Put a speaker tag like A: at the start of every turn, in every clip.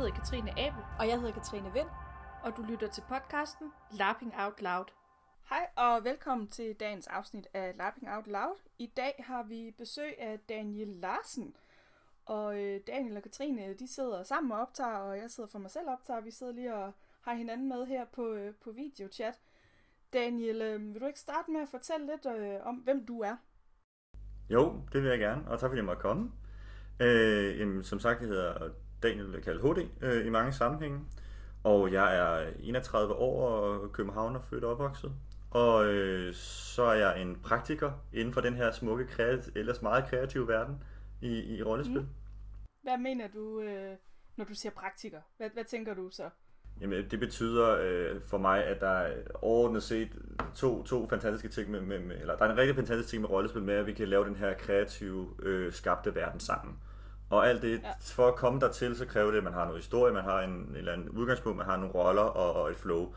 A: hedder Katrine Abel,
B: Og jeg hedder Katrine Vind.
A: og du lytter til podcasten Lapping Out Loud.
C: Hej og velkommen til dagens afsnit af Lapping Out Loud. I dag har vi besøg af Daniel Larsen. Og øh, Daniel og Katrine, de sidder sammen og optager, og jeg sidder for mig selv og optager. Vi sidder lige og har hinanden med her på, øh, på videochat. Daniel, øh, vil du ikke starte med at fortælle lidt øh, om, hvem du er?
D: Jo, det vil jeg gerne, og tak fordi jeg måtte komme. Øh, jamen, som sagt, jeg hedder Daniel kaldt HD øh, i mange sammenhænge, og jeg er 31 år og københavner født og opvokset. Og øh, så er jeg en praktiker inden for den her smukke, kreat- ellers meget kreative verden i, i rollespil. Mm.
C: Hvad mener du, øh, når du siger praktiker? Hvad, hvad tænker du så?
D: Jamen, det betyder øh, for mig, at der er overordnet set to, to fantastiske ting med, med, med, eller der er en rigtig fantastisk ting med rollespil med, at vi kan lave den her kreative, øh, skabte verden sammen. Og alt det,
C: Ja.
D: for at komme dertil, så kræver det, at man har noget historie, man har en, en eller anden udgangspunkt, man har nogle roller og, og et flow.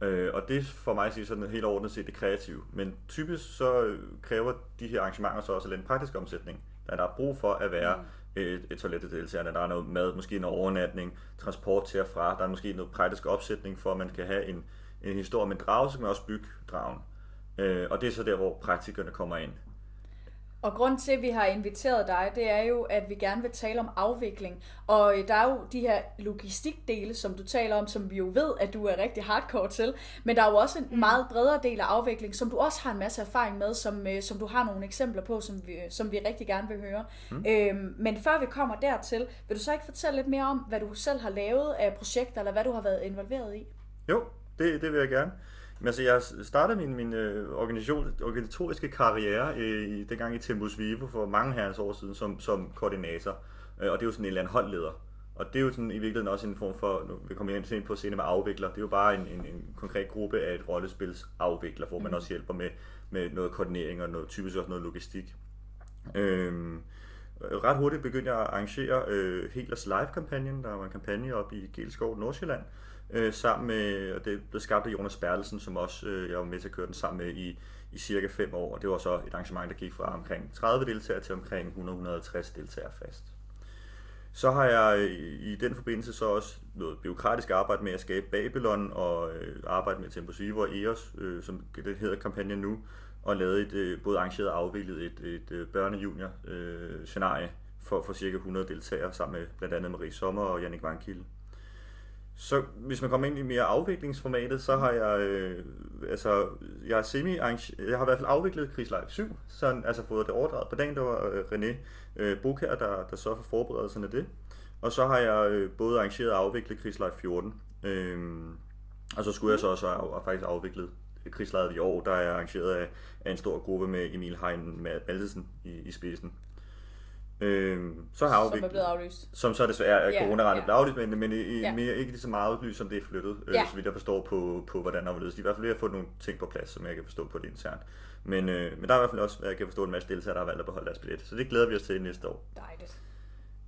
D: Øh, og det for mig at sige sådan helt overordnet set det kreative. Men typisk så kræver de her arrangementer så også lidt en praktisk omsætning. Der er brug for at være mm. et, et toilet deltagerne. Der er noget mad, måske en overnatning, transport til og fra. Der er måske noget praktisk opsætning for, at man kan have en, en historie med en drage, så kan man også bygge dragen. Øh, og det er så der, hvor praktikerne kommer ind.
B: Og grund til, at vi har inviteret dig, det er jo, at vi gerne vil tale om afvikling. Og øh, der er jo de her logistikdele, som du taler om, som vi jo ved, at du er rigtig hardcore til. Men der er jo også en meget bredere del af afvikling, som du også har en masse erfaring med, som, øh, som du har nogle eksempler på, som vi, som vi rigtig gerne vil høre. Mm. Øhm, men før vi kommer dertil, vil du så ikke fortælle lidt mere om, hvad du selv har lavet af projekter, eller hvad du har været involveret i?
D: Jo, det, det vil jeg gerne. Men altså, jeg startede min, min øh, organisation, organisatoriske karriere øh, i, dengang i Tempus Vivo for mange herrens år siden som, som koordinator. Øh, og det er jo sådan en eller anden holdleder. Og det er jo sådan i virkeligheden også en form for, nu vi kommer ind på scenen med afvikler, det er jo bare en, en, en konkret gruppe af et rollespils afvikler, hvor man også hjælper med, med noget koordinering og noget, typisk også noget logistik. Øhm, ret hurtigt begyndte jeg at arrangere øh, Helers Live-kampagnen, der var en kampagne op i Gelskov, Nordsjælland, øh, sammen med, og det blev skabt af Jonas Bertelsen, som også øh, jeg var med til at køre den sammen med i, i cirka 5 år. Og det var så et arrangement, der gik fra omkring 30 deltagere til omkring 100-150 deltagere fast. Så har jeg øh, i den forbindelse så også noget byråkratisk arbejde med at skabe Babylon og øh, arbejde med Tempus Vivo og EOS, øh, som det hedder kampagnen nu, og lavet et øh, både arrangeret og afviklet et, et øh, børne-junior øh, scenarie for, for cirka 100 deltagere sammen med blandt andet Marie Sommer og Jannik Vankilde. Så hvis man kommer ind i mere afviklingsformatet, så har jeg, øh, altså, jeg er semi jeg har i hvert fald afviklet Krigslive 7, så altså fået det overdraget på dagen, der var øh, René øh, Bukær, der, der så for forberedelserne af det. Og så har jeg øh, både arrangeret og afviklet Krigslive 14. Øh, og så skulle jeg så også have have faktisk afviklet Krigslejet i år, der er arrangeret af, af en stor gruppe med Emil Hein Maltesen i, i spidsen. Øhm, så har
B: Som er blevet aflyst.
D: som så desværre er
B: ja,
D: coronarettet
B: ja.
D: blevet aflyst, men, men i,
B: Ja.
D: mere, ikke lige så meget udlyst, som det er flyttet, øh,
B: Ja.
D: så vidt jeg forstår på, på hvordan der. De i hvert fald ved at få nogle ting på plads, som jeg kan forstå på det internt. Men, øh, men der er i hvert fald også, jeg kan forstå, en masse deltagere, der har valgt at beholde deres billet. Så det glæder vi os til næste år.
B: Dejligt.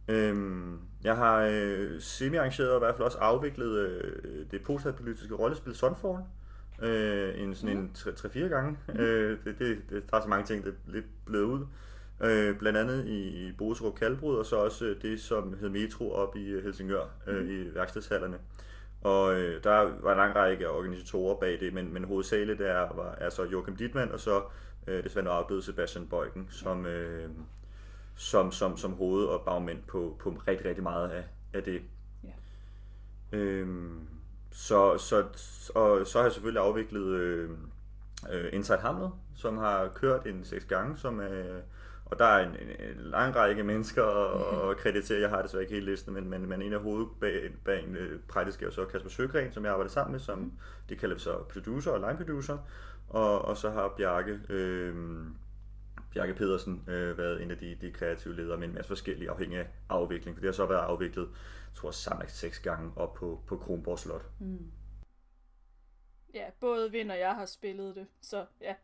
D: Øhm, jeg har øh, semi-arrangeret og i hvert fald også afviklet øh, det postpolitiske rollespil Sunfall. Øh, en sådan en 3-4 gange. Øh, det, det, det, der er så mange ting, der er lidt blevet ud. Øh, blandt andet i, i Boserup Kalbrud, og så også øh, det, som hed Metro op i øh, Helsingør, øh, i værkstedshallerne. Og øh, der var en lang række organisatorer bag det, men, men hovedsageligt er, var, er så Joachim Dittmann, og så øh, desværre afdøde Sebastian Beugen, som, øh, som, som, som hoved- og bagmænd på, på rigtig, rigtig meget af, af det.
B: Ja.
D: Øhm, så, så, og så har jeg selvfølgelig afviklet øh, øh, Inside Hamlet, som har kørt en seks gange, som er, og der er en, en, en lang række mennesker og, kreditere, jeg har desværre ikke hele listen, men, men, men en af hovedet bag, bag en øh, praktisk er jo så Kasper Søgren, som jeg arbejder sammen med, som det kalder vi så producer og line producer, og, og så har Bjarke, øh, Bjarke Pedersen øh, været en af de, de kreative ledere med en masse forskellige afhængige af afvikling, for det har så været afviklet, jeg tror samlet seks gange op på, på Kronborg Slot.
C: Ja, både Vind og jeg har spillet det, så ja.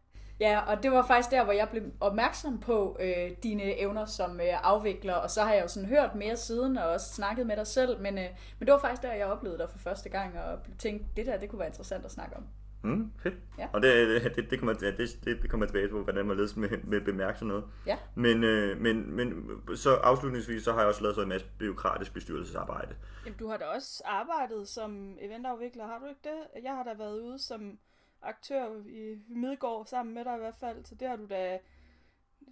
B: Ja, og det var faktisk der, hvor jeg blev opmærksom på øh, dine evner som øh, afvikler, og så har jeg jo sådan hørt mere siden, og også snakket med dig selv, men, øh, men det var faktisk der, jeg oplevede dig for første gang, og tænkte, det der, det kunne være interessant at snakke om.
D: Mm, fedt.
B: Ja.
D: Og det, det, det, kommer, ja, det, det kommer tilbage på, hvordan man ledes med, med bemærke sådan noget.
B: Ja.
D: Men, øh, men, men så afslutningsvis, så har jeg også lavet så en masse byråkratisk bestyrelsesarbejde.
C: Jamen, du har da også arbejdet som eventafvikler, har du ikke det? Jeg har da været ude som aktør i Midgård sammen med dig i hvert fald, så det har du da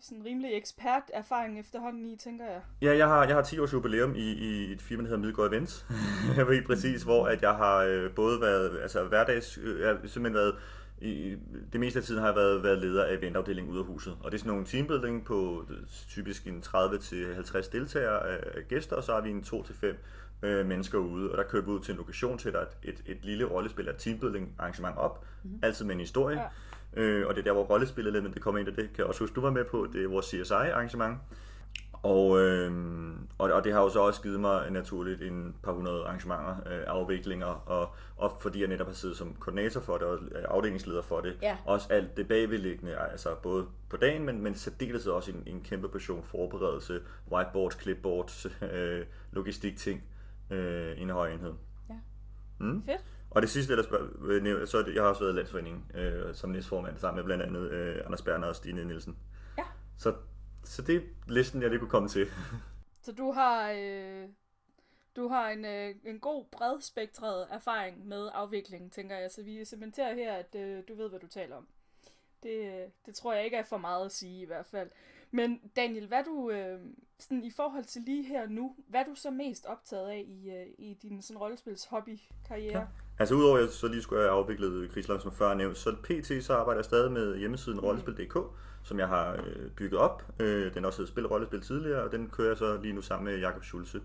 C: sådan rimelig ekspert erfaring efterhånden i, tænker jeg.
D: Ja, jeg har, jeg har 10 års jubilæum i, i et firma, der hedder Midgård Events. jeg ved præcis, hvor at jeg har øh, både været, altså hverdags, øh, jeg har simpelthen været, i, det meste af tiden har jeg været, været leder af eventafdelingen ude af huset. Og det er sådan nogle teambuilding på øh, typisk en 30-50 deltagere af gæster, og så har vi en 2-5 øh, mennesker ude, og der kører vi ud til en lokation til, et, et, et lille rollespil af teambuilding arrangement op, mm-hmm. altid med en historie.
C: Ja.
D: Øh, og det er der, hvor rollespillelementen det kommer ind, og det kan jeg også huske, du var med på, det er vores CSI-arrangement. Og, øh, og, og det har jo så også givet mig naturligt en par hundrede arrangementer, øh, afviklinger, og, og fordi jeg netop har siddet som koordinator for det, og er afdelingsleder for det,
B: Ja.
D: også alt det bagvedliggende, altså både på dagen, men, men særdeleshed også en, en kæmpe portion forberedelse, whiteboards, clipboards, øh, logistikting øh, i en høj enhed.
B: Ja.
D: Mm.
C: Fedt.
D: Og det sidste, jeg nævne, så det, jeg har også været i landsforeningen øh, som næstformand sammen med blandt andet øh, Anders Berner og Stine Nielsen.
B: Ja.
D: Så, så det er listen, jeg lige kunne komme til.
C: Så du har, øh, du har en, øh, en god bredspektret erfaring med afvikling, tænker jeg. Så vi cementerer her, at øh, du ved, hvad du taler om. Det, øh, det tror jeg ikke er for meget at sige i hvert fald. Men Daniel, hvad du, øh, sådan i forhold til lige her nu, hvad er du så mest optaget af i, øh, i din sådan rollespils hobby-karriere?
D: Ja. Altså udover at jeg så lige skulle have afviklet Krigsland, som før nævnt, så pt. så arbejder jeg stadig med hjemmesiden rollespil.dk, som jeg har øh, bygget op. Øh, den også hed Spil Rollespil tidligere, og den kører jeg så lige nu sammen med Jakob Schulze.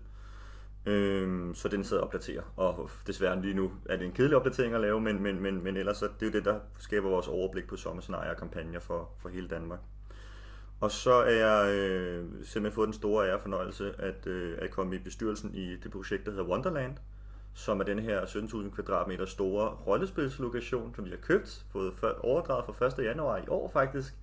D: Øh, så den sidder og opdaterer, og desværre lige nu er det en kedelig opdatering at lave, men, men, men, men ellers så det er jo det, der skaber vores overblik på sommerscenarier og kampagner for, for hele Danmark. Og så er jeg øh, simpelthen fået den store ære og fornøjelse at, øh, at komme i bestyrelsen i det projekt, der hedder Wonderland, som er den her 17.000 kvadratmeter store rollespilslokation, som vi har købt, fået overdraget fra 1. januar i år faktisk,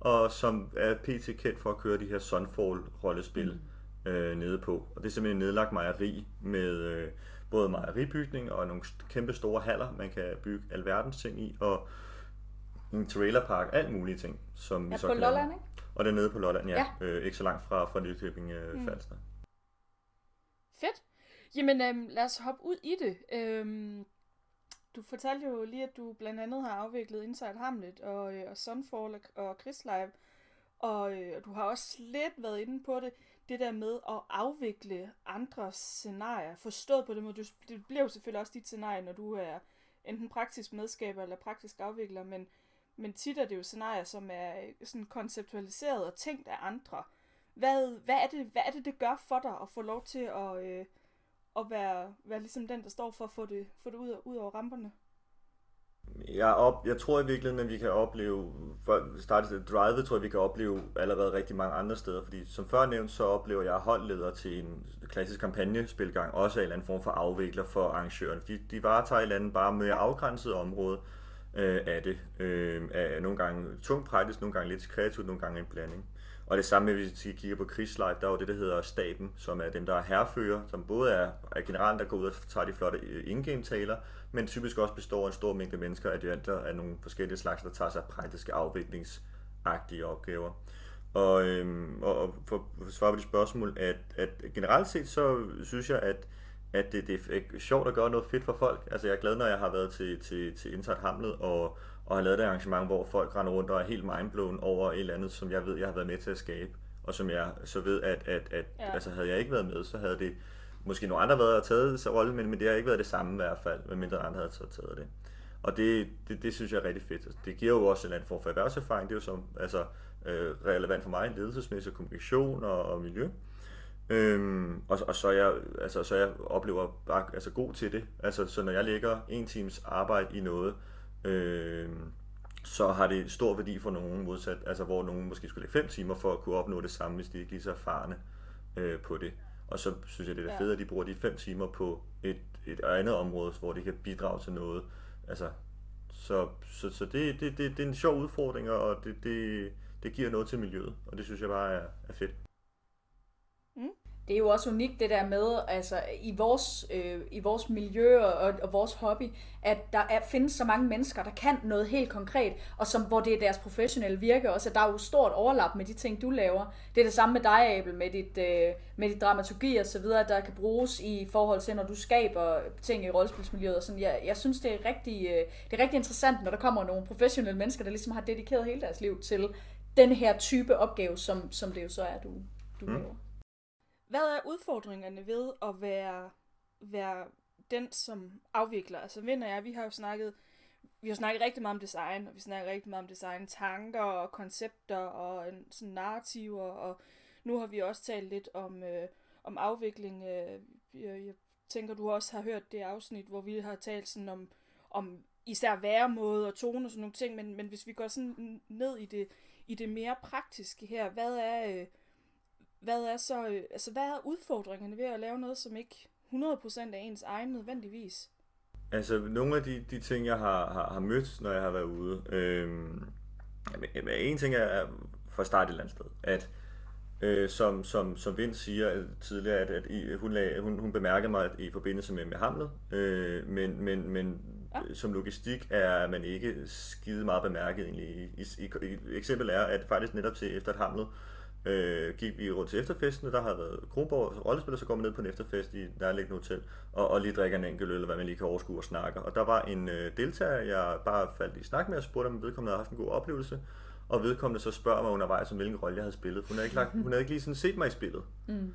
D: og som er pt. kendt for at køre de her Sunfall-rollespil mm. øh, nede på. Og det er simpelthen en nedlagt mejeri med øh, både mejeribygning og nogle kæmpe store haller, man kan bygge alverdens ting i, og en trailerpark, alt mulige ting, som vi
B: Ja,
D: så
B: på
D: kan.
B: Lolland, ikke?
D: Og det er nede på Lolland, ja.
B: Ja.
D: Øh, ikke så langt fra, fra Nykøbing øh,
C: Mm.
D: Falster.
C: Fedt. Jamen, øhm, lad os hoppe ud i det. Øhm, du fortalte jo lige, at du blandt andet har afviklet Inside Hamlet og, øh, og Sunfall og, og Krigslive. Og øh, du har også lidt været inde på det, det der med at afvikle andre scenarier. Forstået på det måde, du, det bliver jo selvfølgelig også dit scenarie, når du er enten praktisk medskaber eller praktisk afvikler, men, men tit er det jo scenarier, som er øh, sådan konceptualiseret og tænkt af andre. Hvad, hvad, er det, hvad er det, det gør for dig at få lov til at, øh, at være, være ligesom den, der står for at få det, få det ud, ud over ramperne?
D: Jeg, op, jeg tror i virkeligheden, at vi kan opleve, for vi startede til tror jeg, vi kan opleve allerede rigtig mange andre steder, fordi som før nævnt, så oplever jeg holdleder til en klassisk kampagnespilgang, også af en eller anden form for afvikler for arrangøren. De, de varetager et eller andet bare med afgrænset område øh, af det. Øh, af nogle gange tungt praktisk, nogle gange lidt kreativt, nogle gange en blanding. Og det samme, hvis vi kigger på Krigslife, der er jo det, der hedder staben, som er dem, der er herrefører, som både er, er generalen, der går ud og tager de flotte øh, indgame-taler, men typisk også består af en stor mængde mennesker, adjuvanter af nogle forskellige slags, der tager sig af praktiske afviklingsagtige opgaver. Og, øhm, og og for at svare på de spørgsmål, at, at generelt set, så synes jeg, at, at det, det er sjovt at gøre noget fedt for folk. Altså jeg er glad, når jeg har været til, til, til Inside Hamlet og, og har lavet et arrangement, hvor folk render rundt og er helt mindblown over et eller andet, som jeg ved, jeg har været med til at skabe. Og som jeg så ved, at, at, at
C: Ja.
D: altså, havde jeg ikke været med, så havde det måske nogle andre været og taget så rolle, men, men det har ikke været det samme i hvert fald, medmindre andre havde så taget det. Og det, det, det synes jeg er rigtig fedt. Altså, Det giver jo også en eller anden form for erhvervserfaring. Det er jo som, altså, øh, relevant for mig, ledelsesmæssig kommunikation og, og miljø. Øhm, og, og så jeg, altså, så jeg oplever bare altså, god til det. Altså, så når jeg lægger en times arbejde i noget, øhm, så har det stor værdi for nogen modsat, altså hvor nogen måske skulle lægge fem timer for at kunne opnå det samme, hvis de ikke lige så erfarne øh, på det. Og så synes jeg, det er
C: Ja.
D: fedt, at de bruger de fem timer på et, et andet område, hvor de kan bidrage til noget. Altså, så, så, så det, det, det, det er en sjov udfordring, og det, det, det giver noget til miljøet, og det synes jeg bare er, er fedt.
B: Det er jo også unikt det der med, altså i vores, øh, i vores miljø og, og vores hobby, at der er, findes så mange mennesker, der kan noget helt konkret, og som, hvor det er deres professionelle virke også, at der er jo stort overlap med de ting, du laver. Det er det samme med dig, Abel, med dit, øh, med dit dramaturgi og så videre, der kan bruges i forhold til, når du skaber ting i rollespilsmiljøet. Og sådan. Jeg, jeg synes, det er, rigtig, øh, det er rigtig interessant, når der kommer nogle professionelle mennesker, der ligesom har dedikeret hele deres liv til den her type opgave, som, som det jo så er, du, du mm. laver.
C: Hvad er udfordringerne ved at være, være den, som afvikler? Altså Vind og jeg, vi har jo snakket, vi har snakket rigtig meget om design, og vi snakker rigtig meget om design tanker og koncepter og en, sådan narrativer, og nu har vi også talt lidt om, øh, om afvikling. Øh, jeg, jeg tænker, du også har hørt det afsnit, hvor vi har talt sådan om, om især væremåde og tone og sådan nogle ting, men, men hvis vi går sådan ned i det, i det mere praktiske her, hvad er... Øh, hvad er så, øh, altså hvad er udfordringerne ved at lave noget, som ikke 100% er ens egen nødvendigvis?
D: Altså, nogle af de, de ting, jeg har, har, har mødt, når jeg har været ude, øh, jamen, en ting er at starte et eller andet sted, at øh, som, som, som Vind siger tidligere, at, at I, hun, lag, hun, hun bemærkede mig at i forbindelse med, med Hamlet, øh, men, men, men ja. som logistik er man ikke skide meget bemærket egentlig. I, i, i, eksempel er, at faktisk netop til efter et Hamlet, øh, gik vi rundt til efterfesten, og der havde været Kronborg rollespiller, så går man ned på en efterfest i nærliggende hotel, og, og lige drikker en enkelt øl, eller hvad man lige kan overskue og snakke. Og der var en øh, deltager, jeg bare faldt i snak med, og spurgte, om vedkommende havde haft en god oplevelse, og vedkommende så spørger mig undervejs, om hvilken rolle jeg havde spillet. Hun havde ikke, lagt, hun havde ikke lige sådan set mig i spillet. Mm.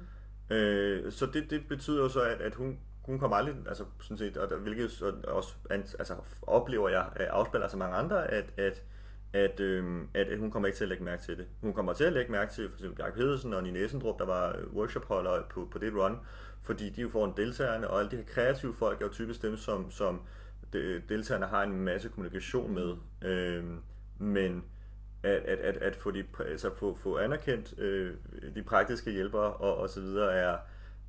D: Øh, så det, det betyder jo så, at, at hun, hun kommer aldrig, altså sådan set, og der, hvilket også altså, oplever jeg, afspiller så mange andre, at, at at, øh, at hun kommer ikke til at lægge mærke til det. Hun kommer til at lægge mærke til for eksempel Bjarke Pedersen og Nina Essendrup, der var øh, workshopholder på, på det run, fordi de jo får en deltagerne, og alle de her kreative folk er jo typisk dem, som, som deltagerne har en masse kommunikation med. Øh, men at, at, at, at få, de, altså få, få anerkendt øh, de praktiske hjælpere og, og så videre er,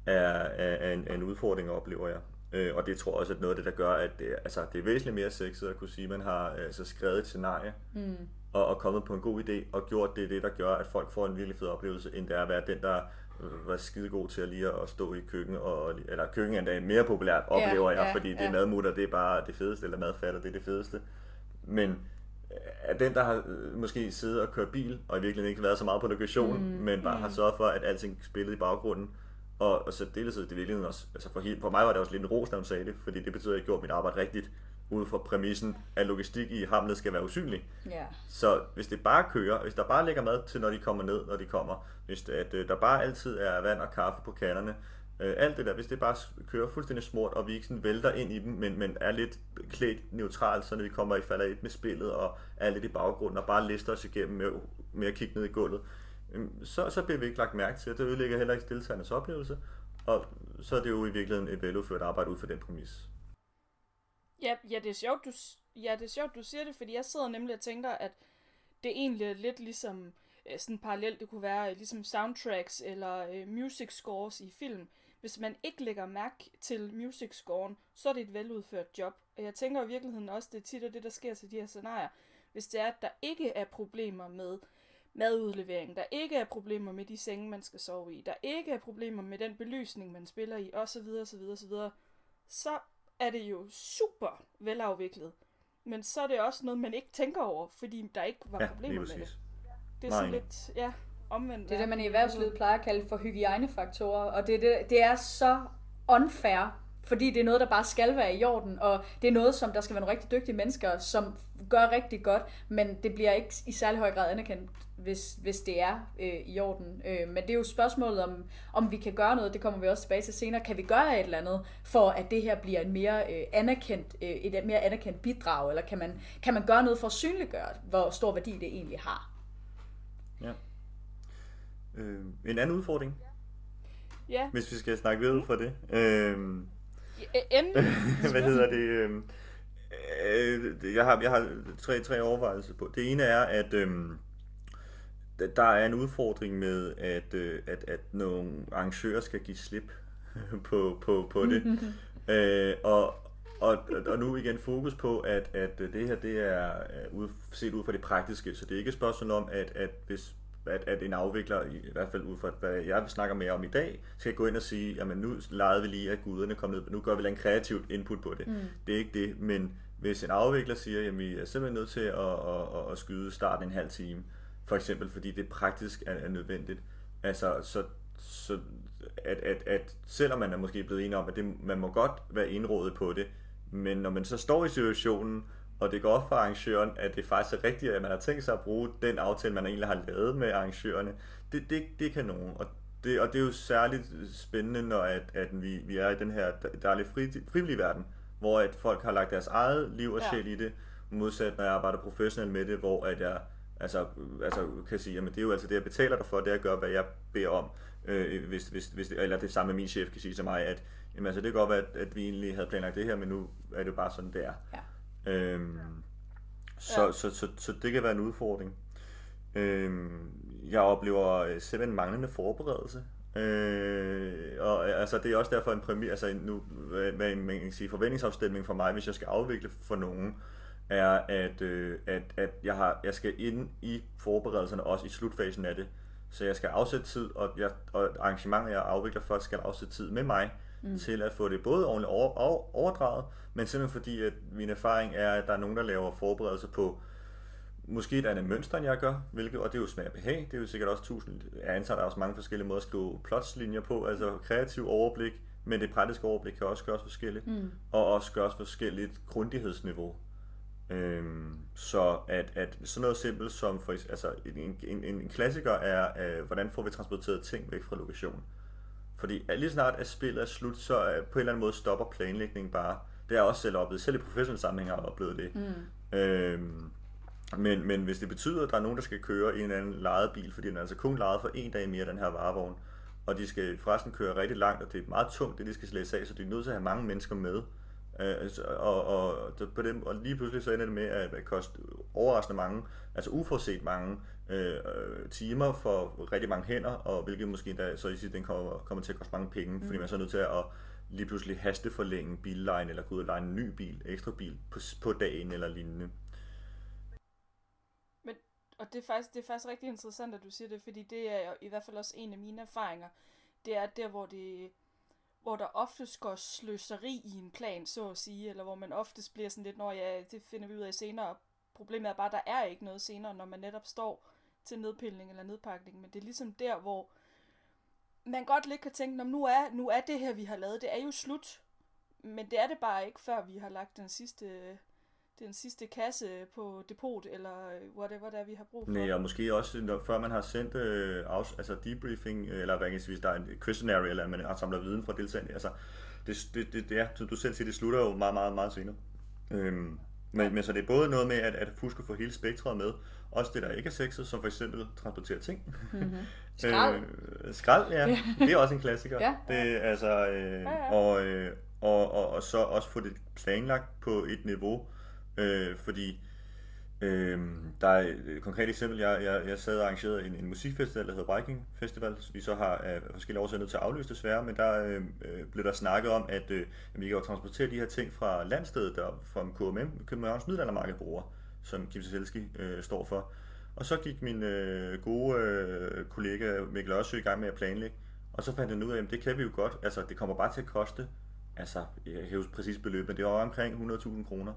D: er, er, en, en udfordring, oplever jeg. Øh, og det tror jeg også er noget af det, der gør, at det, altså, det er væsentligt mere sexet at kunne sige, at man har altså, skrevet et scenarie, mm. og, og kommet på en god idé, og gjort det, det, der gør, at folk får en virkelig fed oplevelse, end det er at være den, der øh, var skide god til at lige at stå i køkken, og, eller køkken er endda mere populært, oplever ja, jeg, ja, fordi ja. det er madmutter, det er bare det fedeste, eller madfatter, det er det fedeste. Men er den, der har øh, måske siddet og kørt bil, og i virkeligheden ikke været så meget på lokation, mm, men bare mm. har sørget for, at alting spillede i baggrunden, og, og så det det virkelig også, altså for, helt, for mig var det også lidt en ros, da hun sagde det, fordi det betyder, at jeg gjorde mit arbejde rigtigt, ud fra præmissen, at logistik i hamlet skal være usynlig. Yeah. Så hvis det bare kører, hvis der bare ligger mad til, når de kommer ned, når de kommer, hvis det, at øh, der bare altid er vand og kaffe på kanderne, øh, alt det der, hvis det bare kører fuldstændig smurt, og vi ikke sådan vælter ind i dem, men, men er lidt klædt neutralt, så når vi kommer i falder et med spillet, og er lidt i baggrunden, og bare lister os igennem med, med at kigge ned i gulvet, Øhm, så, så bliver vi ikke lagt mærke til, det ødelægger heller ikke deltagernes oplevelse, og så er det jo i virkeligheden et veludført arbejde ud fra den præmis.
C: Ja, ja, det er sjovt, du, ja, det er sjovt, du siger det, fordi jeg sidder nemlig og tænker, at det egentlig er lidt ligesom øh, sådan parallelt, det kunne være øh, ligesom soundtracks eller øh, music scores i film. Hvis man ikke lægger mærke til music scoren, så er det et veludført job. Og jeg tænker i virkeligheden også, det er tit det, der sker til de her scenarier. Hvis det er, at der ikke er problemer med madudlevering, der ikke er problemer med de senge, man skal sove i, der ikke er problemer med den belysning, man spiller i, osv., osv., osv., så er det jo super velafviklet. Men så er det også noget, man ikke tænker over, fordi der ikke var
D: ja,
C: problemer med det. Det er
D: Nej.
C: sådan lidt, ja, omvendt.
B: Det er det, man i erhvervslivet plejer at kalde for hygiejnefaktorer, og det, det, det er så unfair fordi det er noget, der bare skal være i orden, og det er noget, som der skal være nogle rigtig dygtige mennesker, som gør rigtig godt, men det bliver ikke i særlig høj grad anerkendt, hvis, hvis det er øh, i orden. Øh, men det er jo spørgsmålet om, om vi kan gøre noget, det kommer vi også tilbage til senere. Kan vi gøre et eller andet, for at det her bliver en mere øh, anerkendt, øh, et mere anerkendt bidrag, eller kan man, kan man gøre noget for at synliggøre, hvor stor værdi det egentlig har?
D: Ja. Øh, en anden udfordring,
C: ja.
D: hvis vi skal snakke videre fra det. Øh,
C: Endelig.
D: Hvad hedder det? Øh, øh, jeg har, jeg har tre, tre overvejelser på. Det ene er, at øh, der er en udfordring med, at, øh, at, at nogle arrangører skal give slip på, på, på det. øh, og, og, og nu igen fokus på, at, at det her det er ud, set ud fra det praktiske, så det er ikke et spørgsmål om, at, at hvis at, at en afvikler, i hvert fald ud fra hvad jeg snakker mere om i dag, skal gå ind og sige, jamen nu legede vi lige, at guderne kom ned, nu gør vi en kreativt input på det. Mm. Det er ikke det, men hvis en afvikler siger, at vi er simpelthen nødt til at, at, at, at skyde starten en halv time, for eksempel fordi det praktisk er, er nødvendigt, altså så, så at, at, at selvom man er måske blevet enig om, at det, man må godt være indrådet på det, men når man så står i situationen, og det går op for arrangøren, at det faktisk er rigtigt, at man har tænkt sig at bruge den aftale, man egentlig har lavet med arrangørerne, det, det, det kan nogen. Og det, og det er jo særligt spændende, når at, at vi, vi er i den her dejlige fri, frivillige verden, hvor at folk har lagt deres eget liv og sjæl ja. i det, modsat når jeg arbejder professionelt med det, hvor at jeg altså, altså kan sige, at det er jo altså det, jeg betaler dig for, det er at gøre, hvad jeg beder om. Øh, hvis, hvis, hvis, eller det samme min chef kan sige til mig, at jamen, altså, det kan godt være, at, at vi egentlig havde planlagt det her, men nu er det jo bare sådan, det er. Ja. Øhm, så, ja. så, så, så, så det kan være en udfordring. Øhm, jeg oplever øh, simpelthen manglende forberedelse. Øh, og altså, det er også derfor en præmis, altså nu, hvad man kan sige, forventningsafstemning for mig, hvis jeg skal afvikle for nogen, er, at, øh, at, at jeg, har, jeg skal ind i forberedelserne, også i slutfasen af det. Så jeg skal afsætte tid, og, jeg, og arrangementet, jeg afvikler for, skal afsætte tid med mig, mm. til at få det både ordentligt over, over, overdraget, men simpelthen fordi, at min erfaring er, at der er nogen, der laver forberedelser på måske et andet mønster, end jeg gør, hvilket, og det er jo smag og behag, det er jo sikkert også tusind, jeg antager, der er også mange forskellige måder at skrive plotslinjer på, altså kreativ overblik, men det praktiske overblik kan også gøres forskelligt, mm. og også gøres forskelligt grundighedsniveau. Øhm, så at, at sådan noget simpelt som for, altså en, en, en klassiker er, øh, hvordan får vi transporteret ting væk fra lokationen. Fordi lige snart at spillet er slut, så øh, på en eller anden måde stopper planlægningen bare. Det er også selv oplevet. Selv i professionelle sammenhæng har jeg oplevet det. Mm. Øhm, men, men hvis det betyder, at der er nogen, der skal køre i en eller anden lejet bil, fordi den er altså kun lejet for en dag mere, den her varevogn, og de skal forresten køre rigtig langt, og det er meget tungt, det de skal slæse af, så de er nødt til at have mange mennesker med. Øh, og, og, på dem, og lige pludselig så ender det med at, at koste overraskende mange, altså uforset mange øh, timer for rigtig mange hænder, og hvilket måske endda så i sidste ende kommer, kommer til at koste mange penge, mm. fordi man så er nødt til at lige pludselig hasteforlænge billejen, eller gå ud og lege en ny bil, ekstra bil på, på dagen eller lignende.
C: Men, og det er, faktisk, det er faktisk rigtig interessant, at du siger det, fordi det er i hvert fald også en af mine erfaringer. Det er der, hvor det hvor der oftest går sløseri i en plan, så at sige, eller hvor man oftest bliver sådan lidt, når ja, det finder vi ud af senere. Problemet er bare, at der er ikke noget senere, når man netop står til nedpilning eller nedpakning, men det er ligesom der, hvor man godt lidt kan tænke, nu er, nu er det her, vi har lavet, det er jo slut, men det er det bare ikke, før vi har lagt den sidste den sidste kasse på depot, eller whatever der vi har brug for.
D: Nej, og måske også, når, før man har sendt øh, af, altså debriefing, øh, eller hvad hvis der er en questionnaire, eller man har samlet viden fra deltagerne. Altså, det, det, det, det er, som du selv siger, det slutter jo meget, meget, meget senere. Øhm, men, men så det er både noget med at, at huske at få hele spektret med, også det, der ikke er sexet, som for eksempel transportere ting.
B: Mm-hmm. Skrald.
D: øh, skrald, ja. Det er også en klassiker. ja. Det, altså, øh, ja, ja. Og, øh, og, og, og så også få det planlagt på et niveau, Øh, Øh, fordi øh, der er et konkret eksempel, jeg, jeg, jeg sad og arrangerede en, en musikfestival, der hedder Viking Festival, vi så har af forskellige årsager nødt til at aflyse desværre, men der øh, øh blev der snakket om, at øh, vi kan jo transportere de her ting fra landstedet, der fra KMM, Københavns Middelaldermarked bruger, som Kim Selski øh, står for. Og så gik min øh, gode øh, kollega Mikkel Ørsø i gang med at planlægge, og så fandt han ud af, at det kan vi jo godt, altså det kommer bare til at koste, altså jeg kan præcis beløb, men det var omkring 100.000 kroner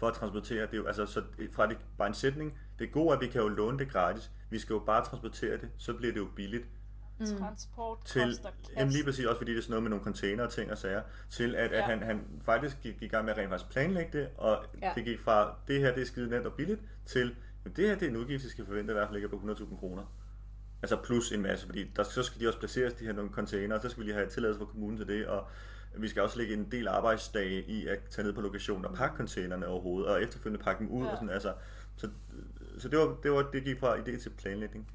D: for at transportere. Det er jo, altså, så fra det, bare en sætning. Det er godt, at vi kan jo låne det gratis. Vi skal jo bare transportere det, så bliver det jo billigt.
C: Mm. Transport
D: til, jamen lige præcis, også fordi det er sådan noget med nogle container og ting og sager, til at, ja. at han, han faktisk gik i gang med at rent faktisk planlægge det, og ja. det gik fra, det her det er skide nemt og billigt, til, jamen, det her det er en udgift, vi skal forvente i hvert fald ligger på 100.000 kroner. Altså plus en masse, fordi der, så skal de også placeres, de her nogle container, og så skal vi lige have tilladelse fra kommunen til det, og vi skal også lægge en del arbejdsdage i at tage ned på lokationen og pakke containerne overhovedet, og efterfølgende pakke dem ud. Ja. Og sådan, altså, så så det, var, det, var, det gik fra idé til planlægning.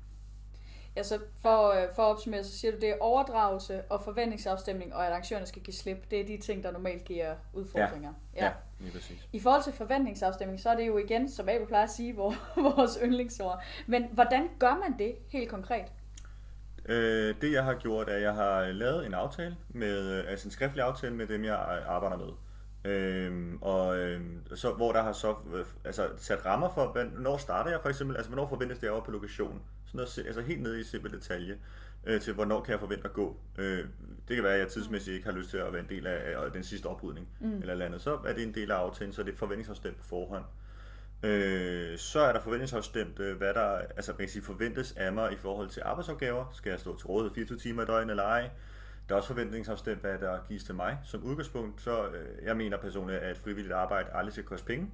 B: Ja, så for, øh, for at opsummere, så siger du, det er overdragelse og forventningsafstemning, og at arrangørerne skal give slip. Det er de ting, der normalt giver udfordringer.
D: Ja, ja. lige præcis.
B: I forhold til forventningsafstemning, så er det jo igen, som Abel plejer at sige, vores yndlingsord. Men hvordan gør man det helt konkret?
D: Øh, det jeg har gjort, er, at jeg har lavet en aftale, med, altså en skriftlig aftale med dem, jeg arbejder med. Øhm, og øhm, så, hvor der har så øh, altså, sat rammer for, hvornår starter jeg for eksempel, altså hvornår forventes det over på lokationen. Sådan noget, altså helt ned i simpel detalje øh, til, hvornår kan jeg forvente at gå. Øh, det kan være, at jeg tidsmæssigt ikke har lyst til at være en del af, af den sidste oprydning mm. eller andet. Så er det en del af aftalen, så det er forventningsafstemt på forhånd. Øh, så er der forventningsafstemt, øh, hvad der altså, man kan sige, forventes af mig i forhold til arbejdsopgaver. Skal jeg stå til rådighed 24 timer i døgnet eller ej? Der er også forventningsafstemt, hvad der gives til mig som udgangspunkt. Så øh, jeg mener personligt, at frivilligt arbejde aldrig skal koste penge.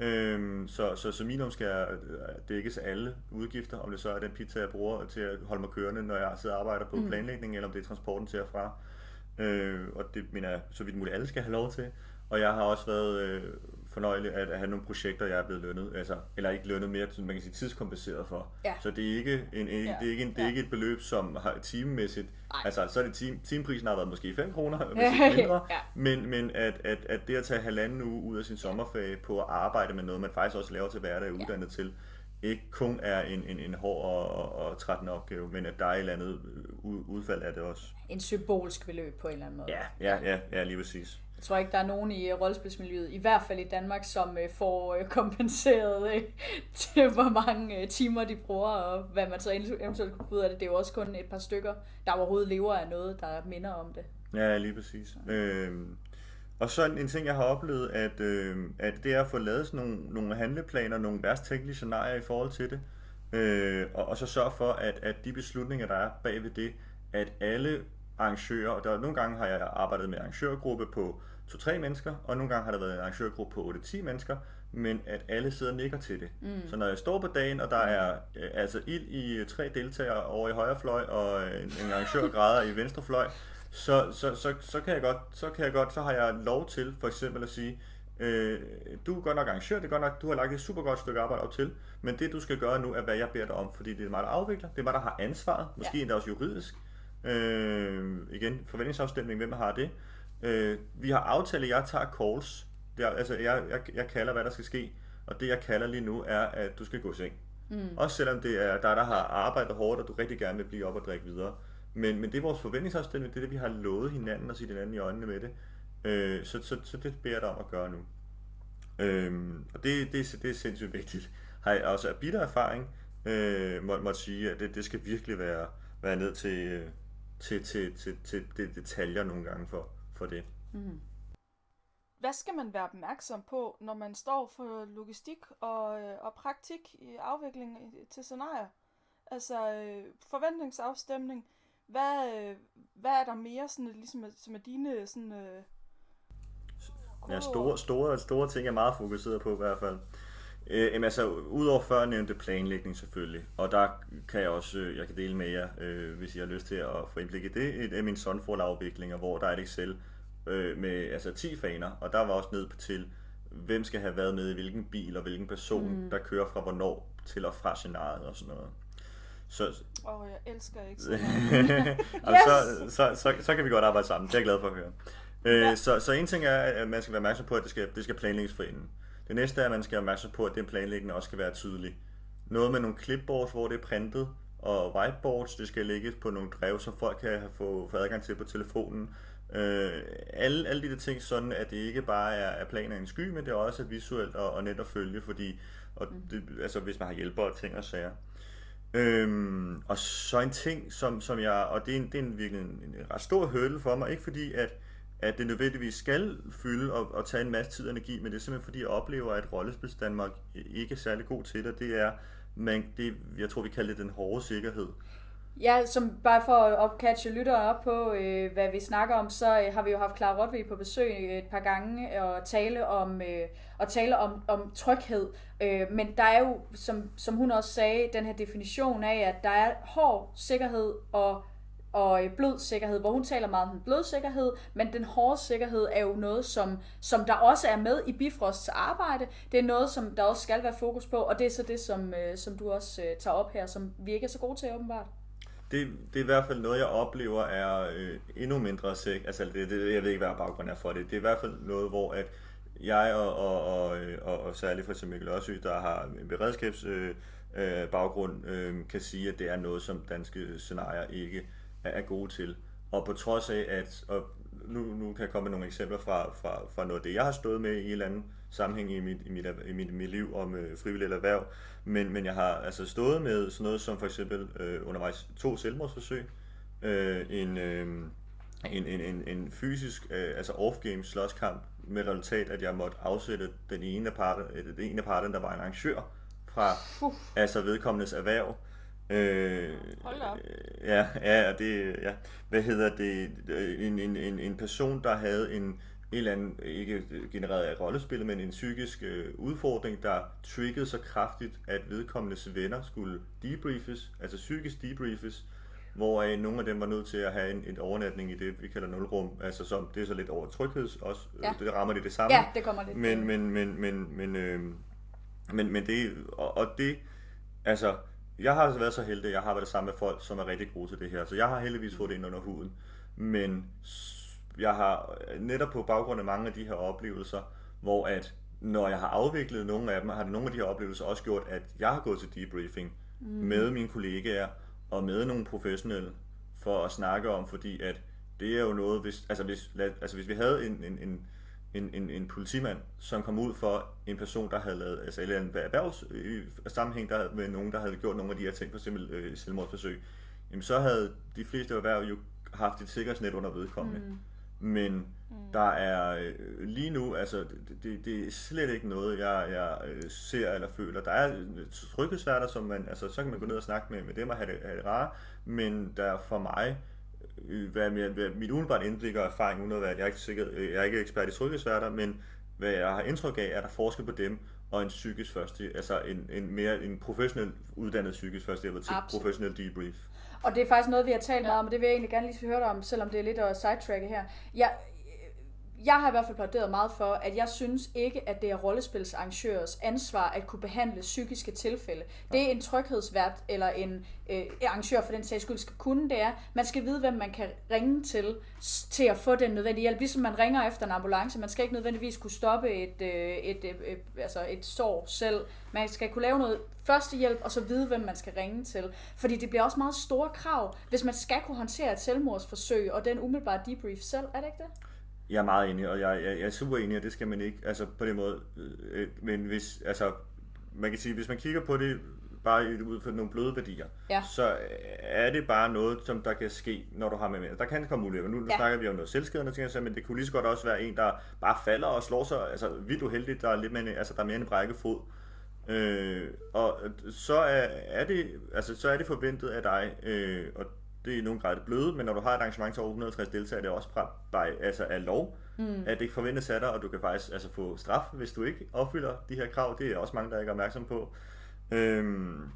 D: Øhm, så, så, så minimum skal jeg øh, dækkes alle udgifter, om det så er den pizza, jeg bruger til at holde mig kørende, når jeg sidder og arbejder på mm. planlægning, eller om det er transporten til og fra. Øh, og det mener jeg, så vidt muligt alle skal have lov til. Og jeg har også været øh, fornøjelig at, at have nogle projekter, jeg er blevet lønnet, altså, eller ikke lønnet mere, man kan sige tidskompenseret for. Ja. Så det er ikke, en, en, ja. det er ikke, en, det er ikke et beløb, som har timemæssigt, Ej. altså så er det team, teamprisen har været måske 5 kroner, hvis mindre, ja. men, men at, at, at det at tage halvanden uge ud af sin sommerferie på at arbejde med noget, man faktisk også laver til hverdag, er uddannet ja. til, ikke kun er en, en, en hård og, og, og trættende opgave, men at der er et eller andet udfald af det også.
B: En symbolsk beløb på en eller anden måde.
D: Ja, ja, ja, ja lige præcis.
B: Jeg tror ikke, der er nogen i øh, rollespilsmiljøet, i hvert fald i Danmark, som øh, får øh, kompenseret øh, til, hvor mange øh, timer de bruger, og hvad man så eventuelt kunne ud af det. Det er jo også kun et par stykker, der overhovedet lever af noget, der minder om det.
D: Ja, lige præcis. Øh, og så en, en ting, jeg har oplevet, at, øh, at det er at få lavet sådan nogle, nogle handleplaner, nogle værst tænkelige scenarier i forhold til det, øh, og, og så sørge for, at, at de beslutninger, der er bagved det, at alle arrangører, og der, nogle gange har jeg arbejdet med arrangørgruppe på 2-3 mennesker, og nogle gange har der været en arrangørgruppe på 8-10 mennesker, men at alle sidder og nikker til det. Mm. Så når jeg står på dagen, og der er øh, altså ild i tre deltagere over i højre fløj, og en, en arrangør græder i venstre fløj, så, så, så, så, kan jeg godt, så kan jeg godt, så har jeg lov til for eksempel at sige, øh, du er godt nok arrangør, det er godt nok, du har lagt et super godt stykke arbejde op til, men det du skal gøre nu er, hvad jeg beder dig om, fordi det er mig, der afvikler, det er mig, der har ansvaret, måske ja. endda også juridisk, Øh, igen, forventningsafstemning, hvem har det? Øh, vi har aftalt, at jeg tager calls. Det er, altså, jeg, jeg, jeg kalder, hvad der skal ske. Og det, jeg kalder lige nu, er, at du skal gå i seng. Mm. Også selvom det er dig, der har arbejdet hårdt, og du rigtig gerne vil blive op og drikke videre. Men, men det er vores forventningsafstemning, det er det, vi har lovet hinanden og sige hinanden i øjnene med det. Øh, så, så, så det beder jeg dig om at gøre nu. Øh, og det, det, det er sindssygt vigtigt. Har jeg også af bitter erfaring, øh, må, må sige, at det, det skal virkelig være, være ned til, øh, til, til, til, til det detaljer nogle gange for, for det. Mm.
C: Hvad skal man være opmærksom på, når man står for logistik og, øh, og praktik i afvikling til scenarier? Altså øh, forventningsafstemning. Hvad, øh, hvad er der mere, sådan, ligesom, som er dine sådan, øh,
D: Ja, store, store, store ting er meget fokuseret på i hvert fald. Øh, jamen altså, udover før nævnte planlægning selvfølgelig, og der kan jeg også, øh, jeg kan dele med jer, øh, hvis I har lyst til at få indblik i det, et af mine afviklinger, hvor der er et Excel øh, med altså 10 faner, og der var også ned til, hvem skal have været med i hvilken bil, og hvilken person, mm. der kører fra hvornår til og fra scenariet og sådan noget.
C: Så, Åh, oh, jeg elsker ikke
D: så, yes! så, så, så, så kan vi godt arbejde sammen, det er jeg glad for at høre. Øh, ja. så, så en ting er, at man skal være opmærksom på, at det skal, det skal planlægges for inden. Det næste er, at man skal være opmærksom på, at den planlægning også skal være tydelig. Noget med nogle clipboards, hvor det er printet, og whiteboards, det skal lægges på nogle drev, som folk kan få, få adgang til på telefonen. Øh, alle, alle de der ting, sådan at det ikke bare er, er planer i en sky, men det er også visuelt og, og net at følge, fordi og mm. det, altså, hvis man har hjælper og ting og sager. Øhm, og så en ting, som, som jeg, og det er, en, det er en, virkelig en, en ret stor hurdle for mig, ikke fordi at at det nødvendigvis skal fylde og, og tage en masse tid og energi, men det er simpelthen fordi, jeg oplever, at rollespils Danmark ikke er særlig god til det. Det er, man, det, jeg tror, vi kalder det den hårde sikkerhed.
B: Ja, som bare for at opcatche lytteren op på, øh, hvad vi snakker om, så øh, har vi jo haft Clara Rotvig på besøg øh, et par gange øh, og tale om, øh, og tale om, om tryghed. Øh, men der er jo, som, som hun også sagde, den her definition af, at der er hård sikkerhed og og øh, blodsikkerhed, blød sikkerhed, hvor hun taler meget om den bløde sikkerhed, men den hårde sikkerhed er jo noget, som, som der også er med i Bifrosts arbejde. Det er noget, som der også skal være fokus på, og det er så det, som, øh, som du også øh, tager op her, som vi ikke er så gode til åbenbart.
D: Det, det er i hvert fald noget, jeg oplever er øh, endnu mindre sikkert. Altså, det, det, jeg ved ikke, hvad baggrunden er for det. Det er i hvert fald noget, hvor at jeg og, og, og, øh, og, og særligt for eksempel Mikkel Ørsø, der har en beredskabs øh, øh, baggrund, øh, kan sige, at det er noget, som danske scenarier ikke er gode til. Og på trods af, at og nu, nu kan jeg komme med nogle eksempler fra, fra, fra noget af det, jeg har stået med i en eller anden sammenhæng i mit, i mit, i mit, mit liv om øh, frivilligt erhverv, men, men jeg har altså stået med sådan noget som for eksempel øh, undervejs to selvmordsforsøg, øh, en, øh, en, en, en, en fysisk, øh, altså off-game slåskamp, med resultat, at jeg måtte afsætte den ene af parterne, den ene af der var en arrangør fra altså vedkommendes erhverv. Øh,
C: Hold op.
D: Ja, ja, og det, ja. Hvad hedder det? En, en, en, en person, der havde en, en eller anden, ikke genereret af rollespillet, men en psykisk øh, udfordring, der triggede så kraftigt, at vedkommendes venner skulle debriefes, altså psykisk debriefes, hvor øh, nogle af dem var nødt til at have en, en overnatning i det, vi kalder nulrum, altså som, det er så lidt over trygheds også,
B: Ja.
D: ja. det rammer det det samme.
B: Ja, det kommer lidt.
D: Men, men, men, men, men, øh, men, men det, og, og det, altså, jeg har altså været så heldig, at jeg har været sammen med folk, som er rigtig gode til det her, så jeg har heldigvis fået det ind under huden. Men jeg har netop på baggrund af mange af de her oplevelser, hvor at når jeg har afviklet nogle af dem, har nogle af de her oplevelser også gjort, at jeg har gået til debriefing mm. med mine kollegaer og med nogle professionelle for at snakke om, fordi at det er jo noget, hvis, altså hvis, lad, altså hvis vi havde en, en, en, en, en, en politimand, som kom ud for en person, der havde lavet, altså eller en erhvervs øh, sammenhæng der, med nogen, der havde gjort nogle af de her ting, for eksempel øh, selvmordsforsøg, jamen så havde de fleste erhverv jo haft et sikkerhedsnet under vedkommende. Mm. Men mm. der er øh, lige nu, altså det, det, det er slet ikke noget, jeg, jeg øh, ser eller føler. Der er øh, tryghedsværter, som man, altså så kan man gå ned og snakke med, med dem og have det, have det rare, men der er for mig, hvad, hvad, hvad mit umiddelbart indblik og erfaring, uden at være, jeg er ikke, sikker, øh, jeg er ikke ekspert i tryghedsværter, men hvad jeg har indtryk af, er der forskel på dem og en psykisk første, altså en, en mere en professionel uddannet psykisk første til
B: Absolut.
D: professionel debrief.
B: Og det er faktisk noget, vi har talt meget om, og det vil jeg egentlig gerne lige høre dig om, selvom det er lidt at sidetracke her. Jeg, jeg har i hvert fald plæderet meget for, at jeg synes ikke, at det er rollespilsarrangørers ansvar at kunne behandle psykiske tilfælde. Det er en tryghedsvært eller en øh, arrangør for den sags skyld skal kunne, det er, man skal vide, hvem man kan ringe til, til at få den nødvendige hjælp. Ligesom man ringer efter en ambulance, man skal ikke nødvendigvis kunne stoppe et, øh, et, øh, øh, altså et sår selv. Man skal kunne lave noget førstehjælp, og så vide, hvem man skal ringe til. Fordi det bliver også meget store krav, hvis man skal kunne håndtere et selvmordsforsøg, og den umiddelbare debrief selv, er det ikke det?
D: Jeg er meget enig, og jeg, jeg, jeg er super enig, og det skal man ikke, altså på den måde, øh, men hvis, altså, man kan sige, hvis man kigger på det bare ud fra nogle bløde værdier,
B: Ja.
D: så er det bare noget, som der kan ske, når du har med med. Der kan komme ulykker. Nu
B: Ja.
D: ja. snakker vi om noget selvskadende ting, altså, men det kunne lige så godt også være en, der bare falder og slår sig, altså vildt uheldigt, der er lidt mere, en- altså der er mere en brækket fod. Øh, og så er, er det, altså så er det forventet af dig, øh, og det er i nogen grad det bløde, men når du har et arrangement til over 160 deltagere, er det også fra, by, altså af lov, mm. at det ikke forventes af dig, og du kan faktisk altså, få straf, hvis du ikke opfylder de her krav. Det er også mange, der ikke er opmærksom på. Øhm,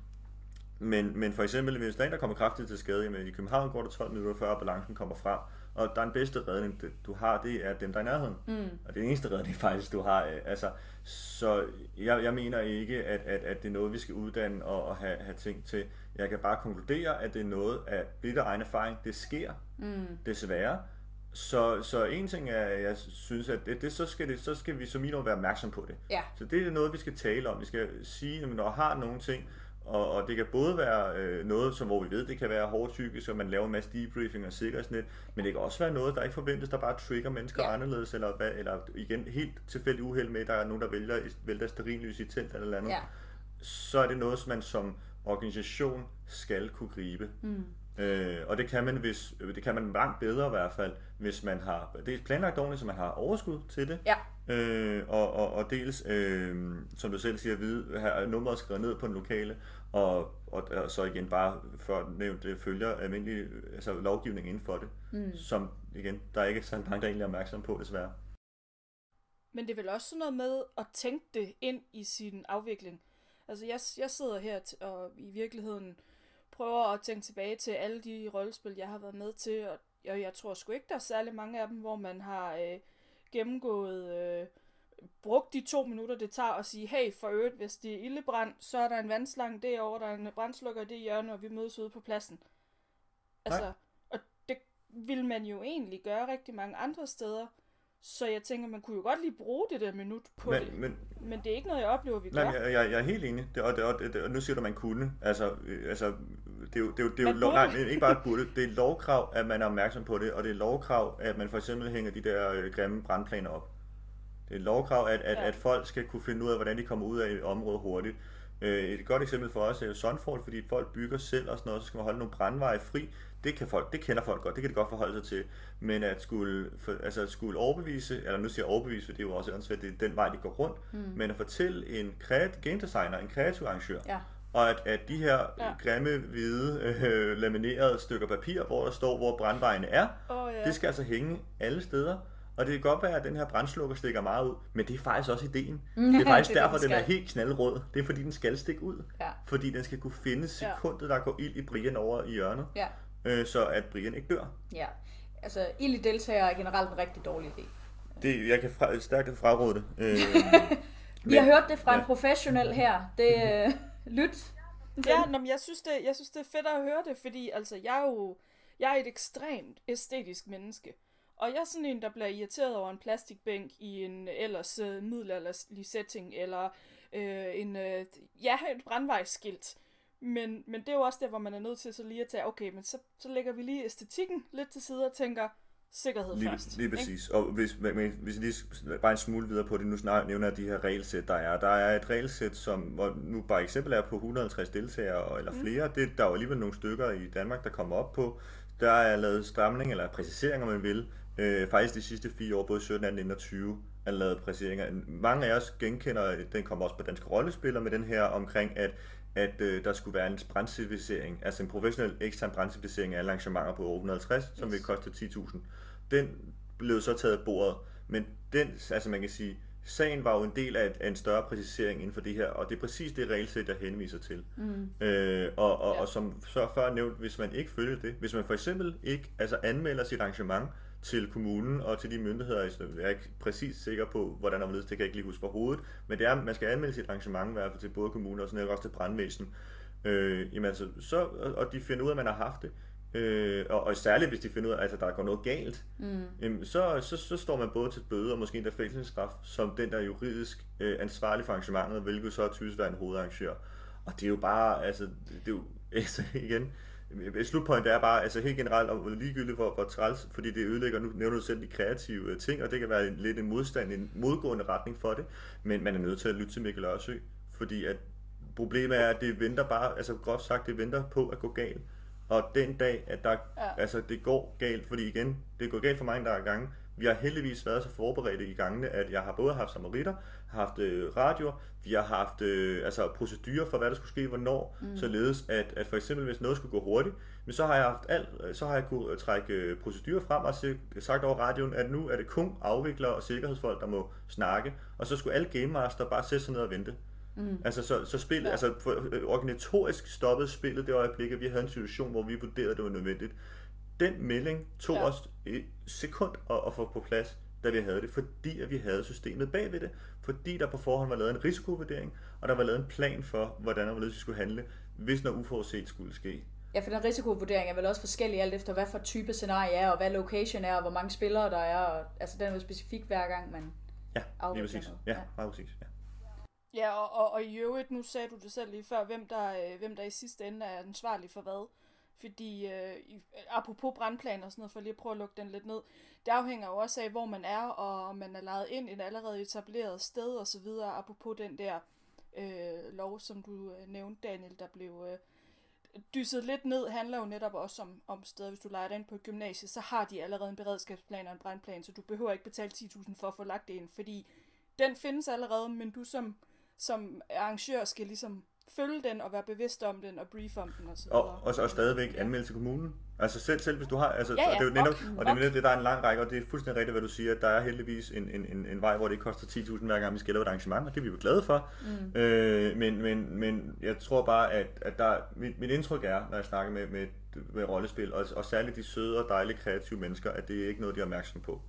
D: men, men for eksempel, hvis der er en, der kommer kraftigt til skade, jamen i København går det 12 minutter før balancen kommer frem, og der er den bedste redning, du har, det er dem, der er i nærheden. Mm. Og det er den eneste redning faktisk, du har. øh, Altså, så jeg, jeg mener ikke, at, at, at det er noget, vi skal uddanne og, og have, have ting til. Jeg kan bare konkludere, at det er noget af bitter egen erfaring. Det sker, mm. desværre. Så, så en ting er, jeg synes, at det, det, så, skal det, så skal vi som minimum være opmærksom på det.
B: Ja.
D: Så det er noget, vi skal tale om. Vi skal sige, at når har nogle ting, og, og det kan både være øh, noget, som, hvor vi ved, det kan være hårdt psykisk, og man laver en masse debriefing og sikkerhedsnet, men det kan også være noget, der ikke forventes, der bare trigger mennesker
B: Ja.
D: anderledes, eller, hvad, eller igen helt tilfældig uheld med, at der er nogen, der vælger, vælter stearinlys i telt eller andet.
B: Ja.
D: Så er det noget, som man som organisation skal kunne gribe. Mm. Øh, og det kan man hvis det kan man langt bedre i hvert fald, hvis man har det er planlagt ordentligt, så man har overskud til det.
B: Ja.
D: Øh, og, og, og dels, øh, som du selv siger, vide, have nummeret skrevet ned på den lokale, og, og, og så igen bare for nævnt, det følger almindelig altså, lovgivning inden for det, mm. som igen, der er ikke så mange, der egentlig er opmærksom på, desværre.
C: Men det er vel også sådan noget med at tænke det ind i sin afvikling. Altså jeg, jeg sidder her t- og i virkeligheden prøver at tænke tilbage til alle de rollespil, jeg har været med til, og jeg, jeg tror sgu ikke, der er særlig mange af dem, hvor man har øh, gennemgået, øh, brugt de to minutter, det tager at sige, hey, for øvrigt, hvis det er ildebrand, så er der en vandslange derovre, der er en brandslukker i det hjørne, og vi mødes ude på pladsen. Altså, og det vil man jo egentlig gøre rigtig mange andre steder, Så jeg tænker, man kunne jo godt lige bruge det der minut på
D: Men,
C: det.
D: men,
C: Men det er ikke noget, jeg oplever, vi gør.
D: nej, jeg, jeg, jeg er helt enig. Det, og, det, og, det, og nu siger du, at man kunne. Altså, øh, altså det er jo, det er jo, det er jo lov, nej, ikke bare et burde. Det er lovkrav, at man er opmærksom på det, og det er lovkrav, at man for eksempel hænger de der øh, grimme brandplaner op. Det er lovkrav, at, at,
C: Ja.
D: at folk skal kunne finde ud af, hvordan de kommer ud af et område hurtigt. Øh, Et godt eksempel for os er jo Sunfall, fordi folk bygger selv og sådan noget, så skal man holde nogle brandveje fri. Det, kan folk, det kender folk godt, det kan de godt forholde sig til. Men at skulle, for, altså at skulle overbevise, eller nu siger jeg overbevise, for det er jo også åndssvagt, det er den vej, de går rundt, mm. men at fortælle en kreativ game designer, en kreativ arrangør,
B: Ja.
D: og at, at de her
C: Ja.
D: grimme, hvide, øh, laminerede stykker papir, hvor der står, hvor brandvejene er,
C: Åh, ja.
D: det skal altså hænge alle steder. Og det kan godt være, at den her brændslukker stikker meget ud, men det er faktisk også ideen. Det er faktisk
B: det er
D: derfor,
B: den
D: den er helt knaldrød. Det er fordi, den skal stikke ud.
B: Ja.
D: Fordi den skal kunne finde
C: Ja.
D: sekundet, der går ild i Brian over i hjørnet,
B: Ja.
D: øh, så at Brian ikke dør.
B: Ja. Altså, ild i deltagere er generelt en rigtig dårlig idé.
D: Det, jeg kan fra, stærkt fraråde det. Øh,
B: Vi har hørt det fra en
D: ja.
B: professionel her. Det øh, lyt.
C: Ja, nå, men jeg synes, det, jeg synes, det er fedt at høre det, fordi altså, jeg er jo jeg er et ekstremt æstetisk menneske. Og jeg er sådan en, der bliver irriteret over en plastikbænk i en ellers øh, middelalderlig setting, eller øh, en, øh, ja, et brandvejsskilt. Men, men det er jo også der, hvor man er nødt til så lige at tage, okay, men så, så lægger vi lige æstetikken lidt til side og tænker, sikkerhed
D: Lige,
C: først.
D: lige
C: ikke?
D: præcis. Og hvis, men- hvis jeg lige bare en smule videre på det, nu snart nævner jeg de her regelsæt, der er. Der er et regelsæt, som hvor nu bare eksempel er på 150 deltagere eller flere. Det, der er jo alligevel nogle stykker i Danmark, der kommer op på. Der er lavet stramning eller præciseringer, man vil. Øh, faktisk de sidste fire år, både 17, 18 og 20, er lavet præciseringer. Mange af os genkender, den kommer også på danske rollespillere med den her omkring, at at øh, der skulle være en brandcertificering, altså en professionel ekstern brandcertificering af alle arrangementer på 850, som
B: Yes.
D: vil koste 10.000 den blev så taget af bordet, men den, altså man kan sige, sagen var jo en del af, et, af en større præcisering inden for det her, og det er præcis det regelsæt, jeg henviser til. Mm. Øh, og, og,
B: Ja.
D: og som så før nævnt, hvis man ikke følger det, hvis man for eksempel ikke altså anmelder sit arrangement til kommunen og til de myndigheder, jeg er ikke præcis sikker på, hvordan og hvorledes, det kan jeg ikke lige huske på hovedet, men det er, man skal anmelde sit arrangement i hvert fald til både kommunen og sådan noget, også til brandvæsen. Øh, jamen altså, så, og de finder ud af, at man har haft det, Øh, og, og særligt hvis de finder ud af, at altså, der går noget galt, mm. jamen, så, så, så står man både til bøde og måske endda fængselsstraf, som den der er juridisk øh, ansvarlig for arrangementet, hvilket så er typisk være en hovedarrangør. Og det er jo bare, altså, det er jo, altså igen, slutpoint er bare, altså helt generelt, og ligegyldigt hvor, hvor træls, fordi det ødelægger, nu nævner du selv de kreative ting, og det kan være en, lidt en modstand, en modgående retning for det, men man er nødt til at lytte til Mikkel Ørsø, fordi at problemet er, at det venter bare, altså groft sagt, det venter på at gå galt. Og den dag, at der,
C: Ja.
D: ja. altså, det går galt, fordi igen, det går galt for mange, der er gange. Vi har heldigvis været så forberedte i gangene, at jeg har både haft samaritter, haft øh, radio, vi har haft øh, altså, procedurer for, hvad der skulle ske, hvornår, mm. således at, at for eksempel, hvis noget skulle gå hurtigt, men så har jeg haft alt, så har jeg kunne trække øh, procedurer frem og sagt over radioen, at nu er det kun afviklere og sikkerhedsfolk, der må snakke, og så skulle alle game master bare sætte sig ned og vente. Mm. Altså, så, så spillet, ja. altså, øh, organisatorisk stoppede spillet det øjeblik, at vi havde en situation, hvor vi vurderede, at det var nødvendigt. Den melding tog
C: Ja.
D: os et sekund at, at få på plads, da vi havde det, fordi at vi havde systemet bagved det, fordi der på forhånd var lavet en risikovurdering, og der var lavet en plan for, hvordan og hvorledes vi skulle handle, hvis noget uforudset skulle ske.
B: Ja, for den risikovurdering er vel også forskellig alt efter, hvad for type scenarie er, og hvad location er, og hvor mange spillere der er. Og, altså, den er jo specifik hver gang, man
D: Ja, lige præcis.
B: noget.
D: Ja,
B: Ja.
D: meget præcis. Ja.
C: Ja, og, og, og i øvrigt, nu sagde du det selv lige før, hvem der, øh, hvem der i sidste ende er ansvarlig for hvad. Fordi, øh, apropos brandplan og sådan noget, for lige at prøve at lukke den lidt ned, det afhænger jo også af, hvor man er, og om man er lejet ind i et allerede etableret sted og så videre. Apropos den der øh, lov, som du øh, nævnte, Daniel, der blev øh, dysset lidt ned, handler jo netop også om, om steder, hvis du leger dig ind på et gymnasie, så har de allerede en beredskabsplan og en brandplan, så du behøver ikke betale 10.000 for at få lagt det ind, fordi den findes allerede, men du som, som arrangør skal ligesom følge den og være bevidst om den og brief om den og så videre.
D: Og, og, og stadigvæk anmelde til kommunen. Altså selv, selv hvis du har, altså,
C: Ja, ja,
D: og det er jo netop,
C: nok,
D: og det er netop det, der er en lang række, og det er fuldstændig rigtigt, hvad du siger, at der er heldigvis en, en, en, en vej, hvor det ikke koster 10.000 hver gang, vi skal lave et arrangement, og det er vi jo glade for. Mm. Øh, men, men, men jeg tror bare, at, at der, mit, mit indtryk er, når jeg snakker med, med, med rollespil, og, og særligt de søde og dejlige kreative mennesker, at det er ikke noget, de er opmærksom på.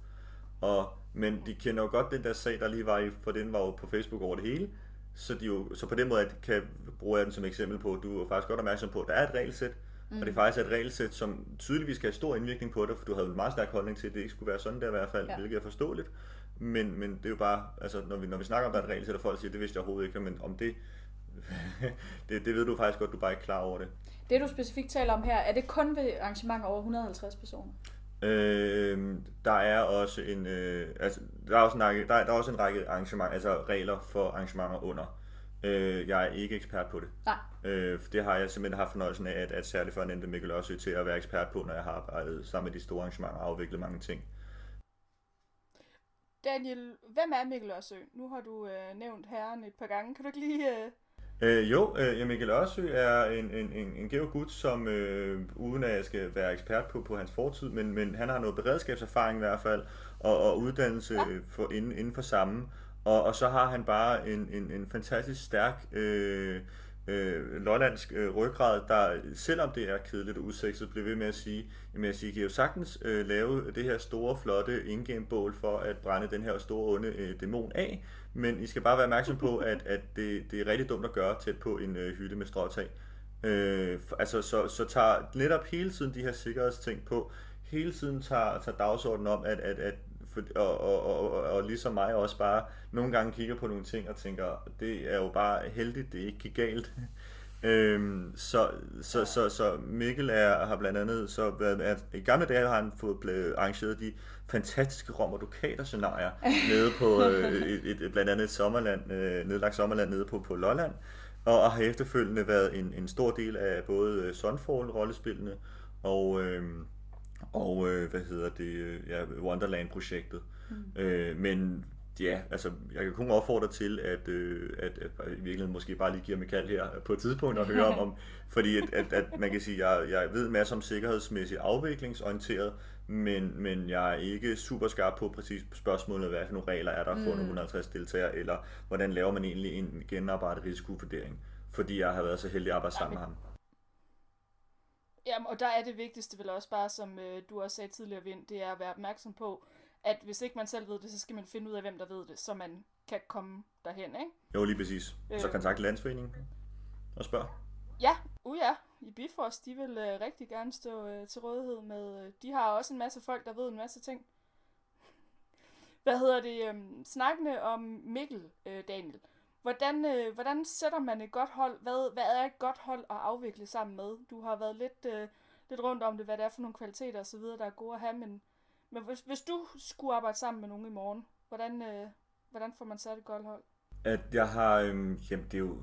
D: Og, men de kender jo godt den der sag, der lige var i, for den var jo på Facebook over det hele, så, de jo, så på den måde kan bruge jeg den som eksempel på, at du er faktisk godt opmærksom på, at der er et regelsæt, Mm. Og det er faktisk et regelsæt, som tydeligvis skal have stor indvirkning på dig, for du havde en meget stærk holdning til, at det ikke skulle være sådan der i hvert fald, ja. hvilket er forståeligt. Men, men det er jo bare, altså når vi, når vi snakker om, der er et regelsæt, og folk siger, det vidste jeg overhovedet ikke, men om det, det, det ved du faktisk godt, du er bare ikke klar over det.
B: Det du specifikt taler om her, er det kun ved arrangementer over 150 personer?
D: Øh, der er også en, øh, altså, der er også en række, der er, der er også en række arrangementer, altså regler for arrangementer under. Øh, jeg er ikke ekspert på det.
B: Nej.
D: Øh, for det har jeg simpelthen haft fornøjelsen af, at, at særligt for Nente Mikkel også til at være ekspert på, når jeg har arbejdet sammen med de store arrangementer og afviklet mange ting.
C: Daniel, hvem er Mikkel Ørsø? Nu har du øh, nævnt herren et par gange. Kan du ikke lige... Øh...
D: Øh, jo, øh, Mikkel Ørsø er en, en, en, en geo gut, som øh, uden at jeg skal være ekspert på, på hans fortid, men, men han har noget beredskabserfaring i hvert fald, og, og uddannelse ja. for, inden, inden for samme. Og, og så har han bare en, en, en fantastisk stærk øh, øh, lollandsk øh, ryggrad, der selvom det er kedeligt og usekset, bliver ved med at sige, jamen jeg siger, I kan jo sagtens øh, lave det her store, flotte indgame-bål for at brænde den her store, onde øh, dæmon af, men I skal bare være opmærksom på, at, at det, det er rigtig dumt at gøre tæt på en øh, hytte med stråtag. Øh, altså, så, så tager netop hele tiden de her sikkerhedsting på, hele tiden tager, tager dagsordenen om, at, at, at for, og, og, og, og, og ligesom mig også bare nogle gange kigger på nogle ting og tænker, det er jo bare heldigt, det ikke gik galt. øhm, så, så, så, så Mikkel er, har blandt andet så været, at i gamle dage har han fået blevet arrangeret de fantastiske rom- og scenarier nede på øh, et, et, et, blandt andet et sommerland, øh, nedlagt sommerland nede på, på Lolland, og, og har efterfølgende været en, en stor del af både Sunfall-rollespillene og, øh, og øh, hvad hedder det, øh, ja, Wonderland-projektet. Mm. Øh, men ja, altså, jeg kan kun opfordre til, at, øh, at, at, i virkeligheden måske bare lige give mig kald her på et tidspunkt og høre om, om fordi at, at, at man kan sige, at jeg, jeg ved masser om sikkerhedsmæssigt afviklingsorienteret, men, men jeg er ikke super skarp på præcis spørgsmålet, hvad for nogle regler er der for mm. 150 deltagere, eller hvordan laver man egentlig en genarbejdet risikovurdering, fordi jeg har været så heldig at arbejde sammen med ham.
C: Jamen, og der er det vigtigste vel også bare, som øh, du også sagde tidligere, Vind, det er at være opmærksom på, at hvis ikke man selv ved det, så skal man finde ud af, hvem der ved det, så man kan komme derhen, ikke?
D: Jo, lige præcis. Øh, så kontakte landsforeningen og spørg.
C: Ja, uh ja. I Bifrost, de vil øh, rigtig gerne stå øh, til rådighed med... Øh, de har også en masse folk, der ved en masse ting. Hvad hedder det? Øh, snakkende om Mikkel, øh, Daniel. Hvordan, øh, hvordan sætter man et godt hold? Hvad, hvad er et godt hold at afvikle sammen med? Du har været lidt, øh, lidt rundt om det, hvad det er for nogle kvaliteter og så videre, der er gode at have, men, men hvis, hvis du skulle arbejde sammen med nogen i morgen, hvordan, øh, hvordan får man sat et godt hold?
D: At jeg har, øh, jamen det er jo,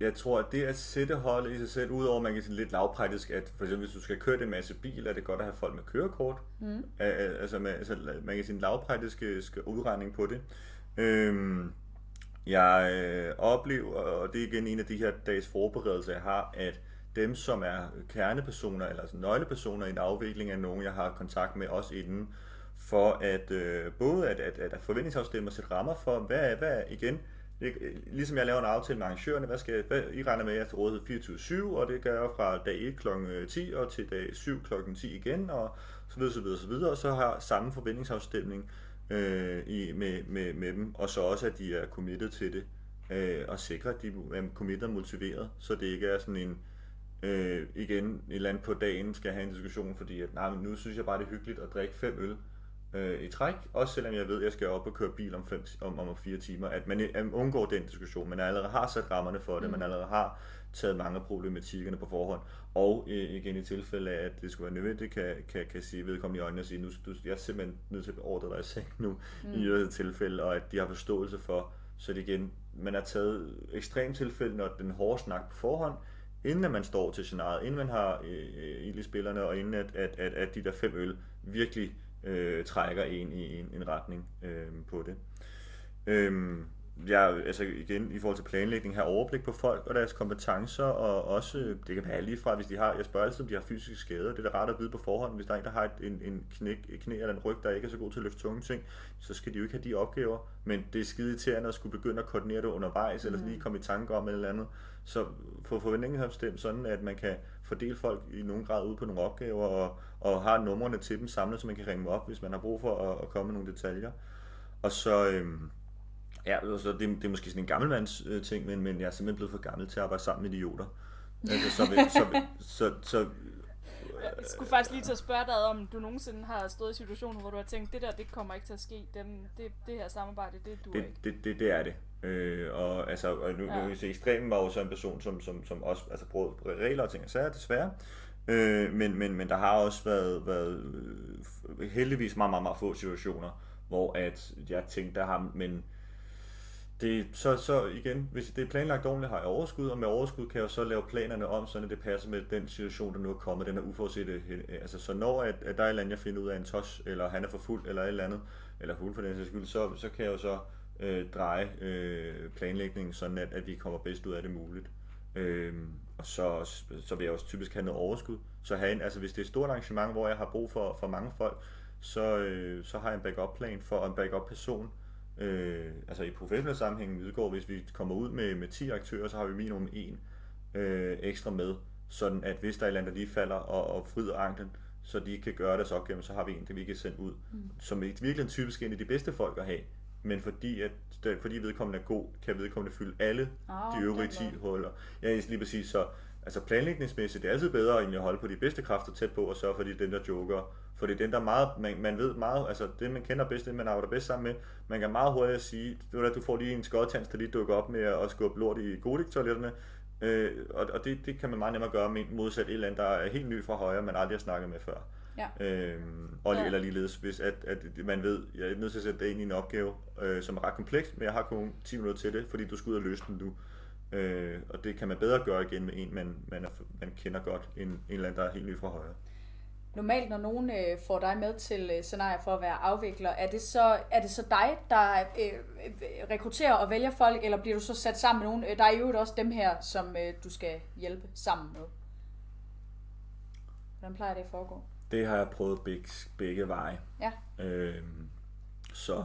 D: jeg tror, at det at sætte holdet i sig selv, udover man kan sige lidt lavpraktisk, at for eksempel hvis du skal køre en masse bil, er det godt at have folk med kørekort. Mm. Altså, med, altså man kan sige en lavpraktisk udregning på det. Øhm, jeg øh, oplever, og det er igen en af de her dags forberedelser, jeg har, at dem, som er kernepersoner, eller altså nøglepersoner i en afvikling af nogen, jeg har kontakt med, også inden, for at øh, både at, at, at forventningsafstemme og sætte rammer for, hvad er, hvad er igen, ligesom jeg laver en aftale med arrangørerne, hvad skal hvad, I regner med, at jeg til rådighed 24-7, og det gør jeg fra dag 1 kl. 10 og til dag 7 kl. 10 igen, og så videre, så videre, så videre, og så har samme forventningsafstemning øh, i, med, med, med dem, og så også, at de er committed til det, øh, og sikre, at de er committed og motiveret, så det ikke er sådan en, øh, igen, et eller andet på dagen skal have en diskussion, fordi at, nej, men nu synes jeg bare, det er hyggeligt at drikke fem øl øh, i træk, også selvom jeg ved, at jeg skal op og køre bil om, fem, om, om fire timer, at man, at man undgår den diskussion, man allerede har sat rammerne for det, mm. man allerede har taget mange af problematikkerne på forhånd, og øh, igen i tilfælde af, at det skulle være nødvendigt, kan, kan, kan sige vedkommende i øjnene og sige, nu du, jeg er simpelthen nødt til at ordre dig i seng nu, mm. i yderligere tilfælde, og at de har forståelse for, så det igen, man har taget ekstremt tilfælde, når den hårde snak på forhånd, inden man står til scenariet, inden man har øh, spillerne, og inden at, at, at, at de der fem øl virkelig øh, trækker en i en, en retning øh, på det. Øh, jeg, altså igen, i forhold til planlægning, have overblik på folk og deres kompetencer, og også, det kan være lige fra, hvis de har, jeg spørger altid, om de har fysiske skader, det er da rart at vide på forhånd, hvis der er en, der har et, en, en knæk, et knæ eller en ryg, der ikke er så god til at løfte tunge ting, så skal de jo ikke have de opgaver, men det er skide irriterende at skulle begynde at koordinere det undervejs, mm. eller lige komme i tanke om eller andet, så få forventningsafstemt sådan, at man kan fordele folk i nogen grad ud på nogle opgaver, og, og har numrene til dem samlet, så man kan ringe dem op, hvis man har brug for at, at komme med nogle detaljer. Og så, øhm, Ja, altså det, det er måske sådan en gammelmands øh, ting, men, men jeg er simpelthen blevet for gammel til at arbejde sammen med idioter. Altså, så, vil, så, vil, så, så,
C: Jeg skulle faktisk lige til at spørge dig om, du nogensinde har stået i situationer, hvor du har tænkt, det der, det kommer ikke til at ske. Den, det, det her samarbejde, det du
D: det,
C: ikke.
D: det, det, det er det. Øh, og altså, og nu, ja. nu se, Ekstremen var jo så en person, som, som, som også altså, brød regler og ting og sager, desværre. Øh, men, men, men der har også været, været øh, heldigvis meget, meget, meget få situationer, hvor at jeg tænkte ham, men det, så, så igen, hvis det er planlagt ordentligt, har jeg overskud, og med overskud kan jeg så lave planerne om, så det passer med den situation, der nu er kommet, den er uforudsete. Altså, så når at, at der er et eller andet, jeg finder ud af en tos, eller han er for fuld, eller et eller andet, eller hun for den sags skyld, så, så kan jeg jo så øh, dreje øh, planlægningen, sådan at, at vi kommer bedst ud af det muligt. Øh, og så, så vil jeg også typisk have noget overskud. Så have en, altså hvis det er et stort arrangement, hvor jeg har brug for, for mange folk, så, øh, så har jeg en backup-plan for en backup-person. Øh, altså i professionel sammenhæng udgår, hvis vi kommer ud med, med 10 aktører, så har vi minimum en øh, ekstra med, sådan at hvis der er et eller andet, der lige falder og, og frider anklen, så de ikke kan gøre deres opgave, så har vi en, det vi kan sende ud, mm. som er virkelig typisk en af de bedste folk at have, men fordi, at, fordi vedkommende er god, kan vedkommende fylde alle
B: Ah,
D: de øvrige
B: den
D: 10
B: måde.
D: huller. Ja, lige præcis, så altså planlægningsmæssigt, det er altid bedre egentlig at holde på de bedste kræfter tæt på, og sørge for, at det er den, der joker. For det er den, der er meget, man, man ved meget, altså det, man kender bedst, det man arbejder bedst sammen med, man kan meget hurtigt sige, du, du får lige en skodtans, der lige dukker op med at skubbe lort i Godik-toiletterne, øh, og, og det, det kan man meget nemmere gøre med modsat et eller andet, der er helt ny fra højre, man aldrig har snakket med før.
B: Ja.
D: Øhm, og,
C: Ja.
D: Eller ligeledes, hvis at, at man ved, jeg er nødt til at sætte dig ind i en opgave, øh, som er ret kompleks, men jeg har kun 10 minutter til det, fordi du skal ud og løse den nu. Øh, og det kan man bedre gøre igen med en, man, man, er, man kender godt, end en eller anden, der er helt ny fra højre.
B: Normalt, når nogen øh, får dig med til øh, scenarier for at være afvikler, er det så, er det så dig, der øh, øh, rekrutterer og vælger folk, eller bliver du så sat sammen med nogen? Øh, Der er jo også dem her, som øh, du skal hjælpe sammen med. Hvordan plejer det at foregå?
D: Det har jeg prøvet begge, begge veje.
B: Ja.
D: Øhm, så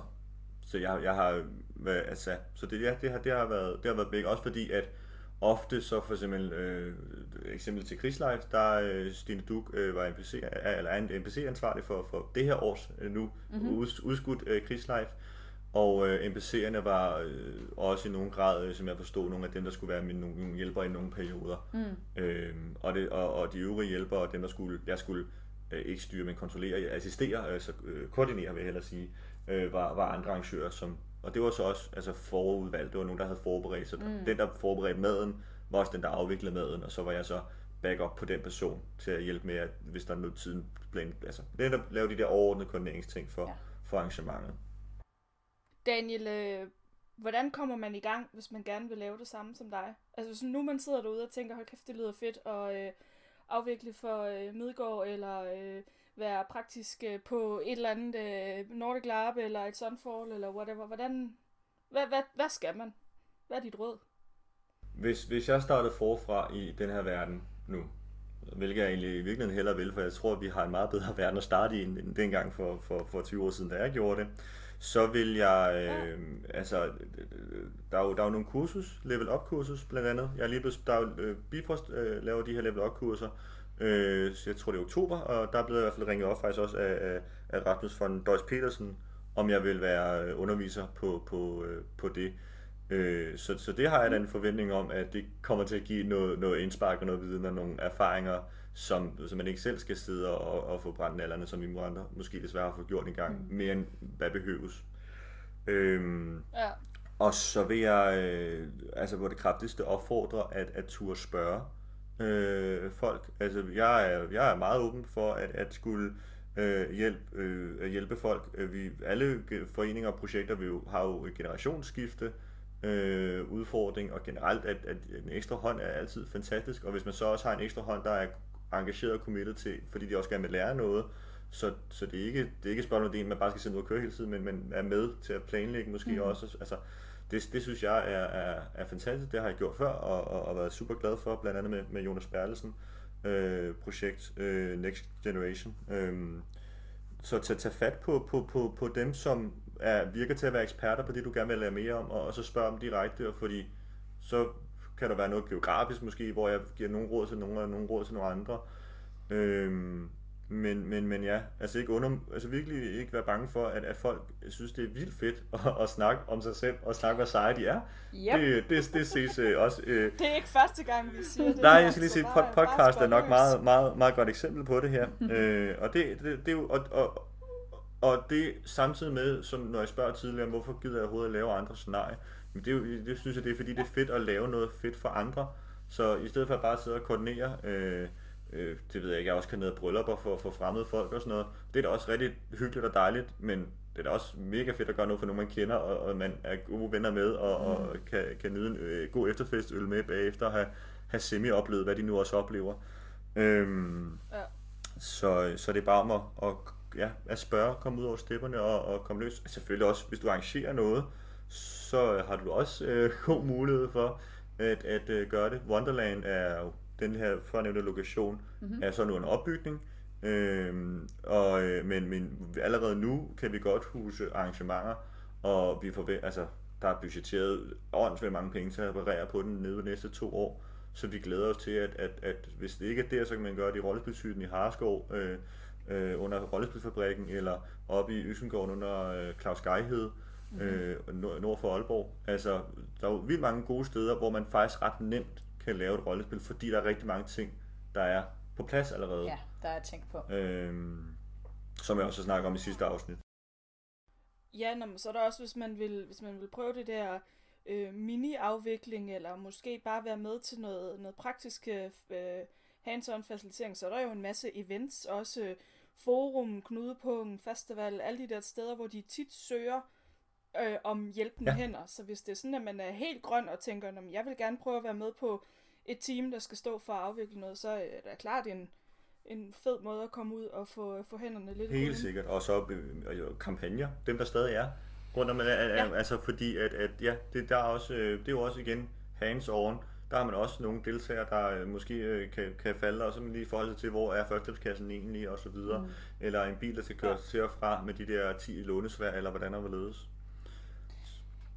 D: så jeg, jeg har været, altså, så det, ja, det, har, det, har været, det har været begge, også fordi at ofte så for eksempel, øh, eksempel til Krigslife, der øh, Stine Duk øh, var NPC, eller er en NPC-ansvarlig for, for det her års øh, nu mm-hmm. ud, udskudt øh, Krigslife, og øh, NPC'erne var øh, også i nogen grad, øh, som jeg forstod, nogle af dem, der skulle være mine nogle, hjælpere i nogle perioder. Mm. Øhm, og, det, og, og de øvrige hjælpere, dem der skulle, jeg skulle øh, ikke styre, men kontrollere, assistere, altså øh, koordinere vil jeg hellere sige, øh, var, var andre arrangører, som, og det var så også altså forudvalgt, det var nogen, der havde forberedt, så mm. den, der forberedte maden, var også den, der afviklede maden, og så var jeg så backup på den person til at hjælpe med, at hvis der er noget tiden, plan, altså den, der lavede de der overordnede koordineringsting for,
B: Ja.
D: for arrangementet.
C: Daniel, øh, hvordan kommer man i gang, hvis man gerne vil lave det samme som dig? Altså hvis nu man sidder derude og tænker, hold kæft, det lyder fedt at øh, afvikle for øh, Midgård, eller øh, være praktisk øh, på et eller andet øh, Nordic Lab, eller et Sunfall, eller whatever. Hvordan, hvad, hvad, hvad skal man? Hvad er dit råd?
D: Hvis, hvis jeg startede forfra i den her verden nu, hvilket jeg egentlig i virkeligheden hellere vil, for jeg tror, at vi har en meget bedre verden at starte i, end dengang for, for, for 20 år siden, da jeg gjorde det, så vil jeg, øh, altså, der er, jo, der er jo nogle kursus, level up kursus blandt andet. Jeg er lige blevet, der er jo, øh, Bifrost øh, laver de her level up kurser, øh, så jeg tror det er oktober, og der er blevet i hvert fald ringet op faktisk også af, af, af Rasmus von Deutsch Petersen, om jeg vil være øh, underviser på, på, øh, på det. Øh, så, så det har jeg da en forventning om, at det kommer til at give noget, noget indspark og noget viden og nogle erfaringer, som, som man ikke selv skal sidde og, og få brændt nallerne, som vi andre måske desværre har fået gjort en gang, mm. mere end hvad behøves. Øhm,
C: Ja.
D: og så vil jeg, øh, altså hvor det kraftigste opfordre, at, at turde spørge øh, folk. Altså jeg er, jeg er meget åben for at, at skulle øh, hjælpe, øh, at hjælpe folk. Øh, Vi, alle ge- foreninger og projekter vi jo, har jo et generationsskifte øh, udfordring, og generelt at, at en ekstra hånd er altid fantastisk, og hvis man så også har en ekstra hånd, der er engageret og committed til, fordi de også gerne vil lære noget, så, så det er ikke, det er ikke et spørgsmål, en, man bare skal sidde og køre hele tiden, men man er med til at planlægge måske mm. også. Altså, det, det synes jeg er, er, er fantastisk. Det har jeg gjort før, og, og, og været super glad for, blandt andet med, med Jonas Berlesen øh, projekt øh, Next Generation. Øh, så til at tage fat på, på, på, på dem, som er, virker til at være eksperter på det, du gerne vil lære mere om, og, og så spørge dem direkte, fordi så kan der være noget geografisk måske, hvor jeg giver nogle råd til nogle og nogle råd til nogle andre. Øhm, men, men, men ja, altså, ikke under, altså virkelig ikke være bange for, at, at folk synes, det er vildt fedt at, at snakke om sig selv, og snakke, hvor seje de er.
B: Yep.
D: Det, det, det ses øh, også... Øh,
C: Det er ikke første gang, vi siger det.
D: Nej, jeg skal lige sige,
C: bare-
D: pod- podcast er nok meget, meget, meget godt eksempel på det her. øh, og det, det, det er jo, og, og, og det samtidig med, som når jeg spørger tidligere, hvorfor gider jeg overhovedet at lave andre scenarier, men det, er jo, det synes jeg, det er fordi, det er fedt at lave noget fedt for andre. Så i stedet for at bare sidde og koordinere, øh, øh, det ved jeg ikke, jeg også kan ned og bryllupper for, for fremmede folk og sådan noget. Det er da også rigtig hyggeligt og dejligt, men det er da også mega fedt at gøre noget for nogen, man kender, og, og man er gode venner med, og, og kan, kan nyde en øh, god efterfestøl med bagefter, og have, have semi-oplevet, hvad de nu også oplever. Øhm,
C: Ja.
D: så, så det er bare om at, at, ja, at spørge, komme ud over stepperne og, og komme løs. Selvfølgelig også, hvis du arrangerer noget, så har du også øh, god mulighed for at, at øh, gøre det. Wonderland er jo den her fornævnte lokation, mm-hmm. er så nu en opbygning, øhm, og, øh, men, men allerede nu kan vi godt huse arrangementer, og vi forventer, altså, der er budgetteret åndssvagt mange penge til at reparere på den nede de næste to år. Så vi glæder os til, at, at, at hvis det ikke er der, så kan man gøre det i Rollespilshytten i Harskov, øh, øh, under Rollespilfabrikken, eller oppe i Øsengården under øh, Claus Geihed, øh, nord, nord for Aalborg. Altså, der er jo vildt mange gode steder, hvor man faktisk ret nemt kan lave et rollespil, fordi der er rigtig mange ting, der er på plads allerede.
B: Ja, der er tænkt på.
D: Øhm, som jeg også snakker om i sidste afsnit.
C: Ja, nå, så er der også, hvis man vil, hvis man vil prøve det der øh, mini-afvikling, eller måske bare være med til noget, noget praktisk øh, hands-on facilitering, så er der jo en masse events, også øh, forum, knudepunkt, festival, alle de der steder, hvor de tit søger øh, om hjælpende
D: Ja.
C: hænder. Så hvis det er sådan, at man er helt grøn og tænker, at jeg vil gerne prøve at være med på et team, der skal stå for at afvikle noget, så er det klart en, en fed måde at komme ud og få, få hænderne lidt
D: Helt
C: rullen.
D: sikkert. Og så øh, og kampagner, dem der stadig er rundt om, ja.
C: Ja.
D: altså fordi at, at ja, det, der er også, øh, det er jo også igen hands-on. Der har man også nogle deltagere, der øh, måske øh, kan, kan falde, og så man lige forhold sig til, hvor er førstehjælpskassen egentlig, og så videre. Mm. Eller en bil, der skal køre
C: Ja.
D: til og fra med de der 10 lånesvær, eller hvordan der vil ledes.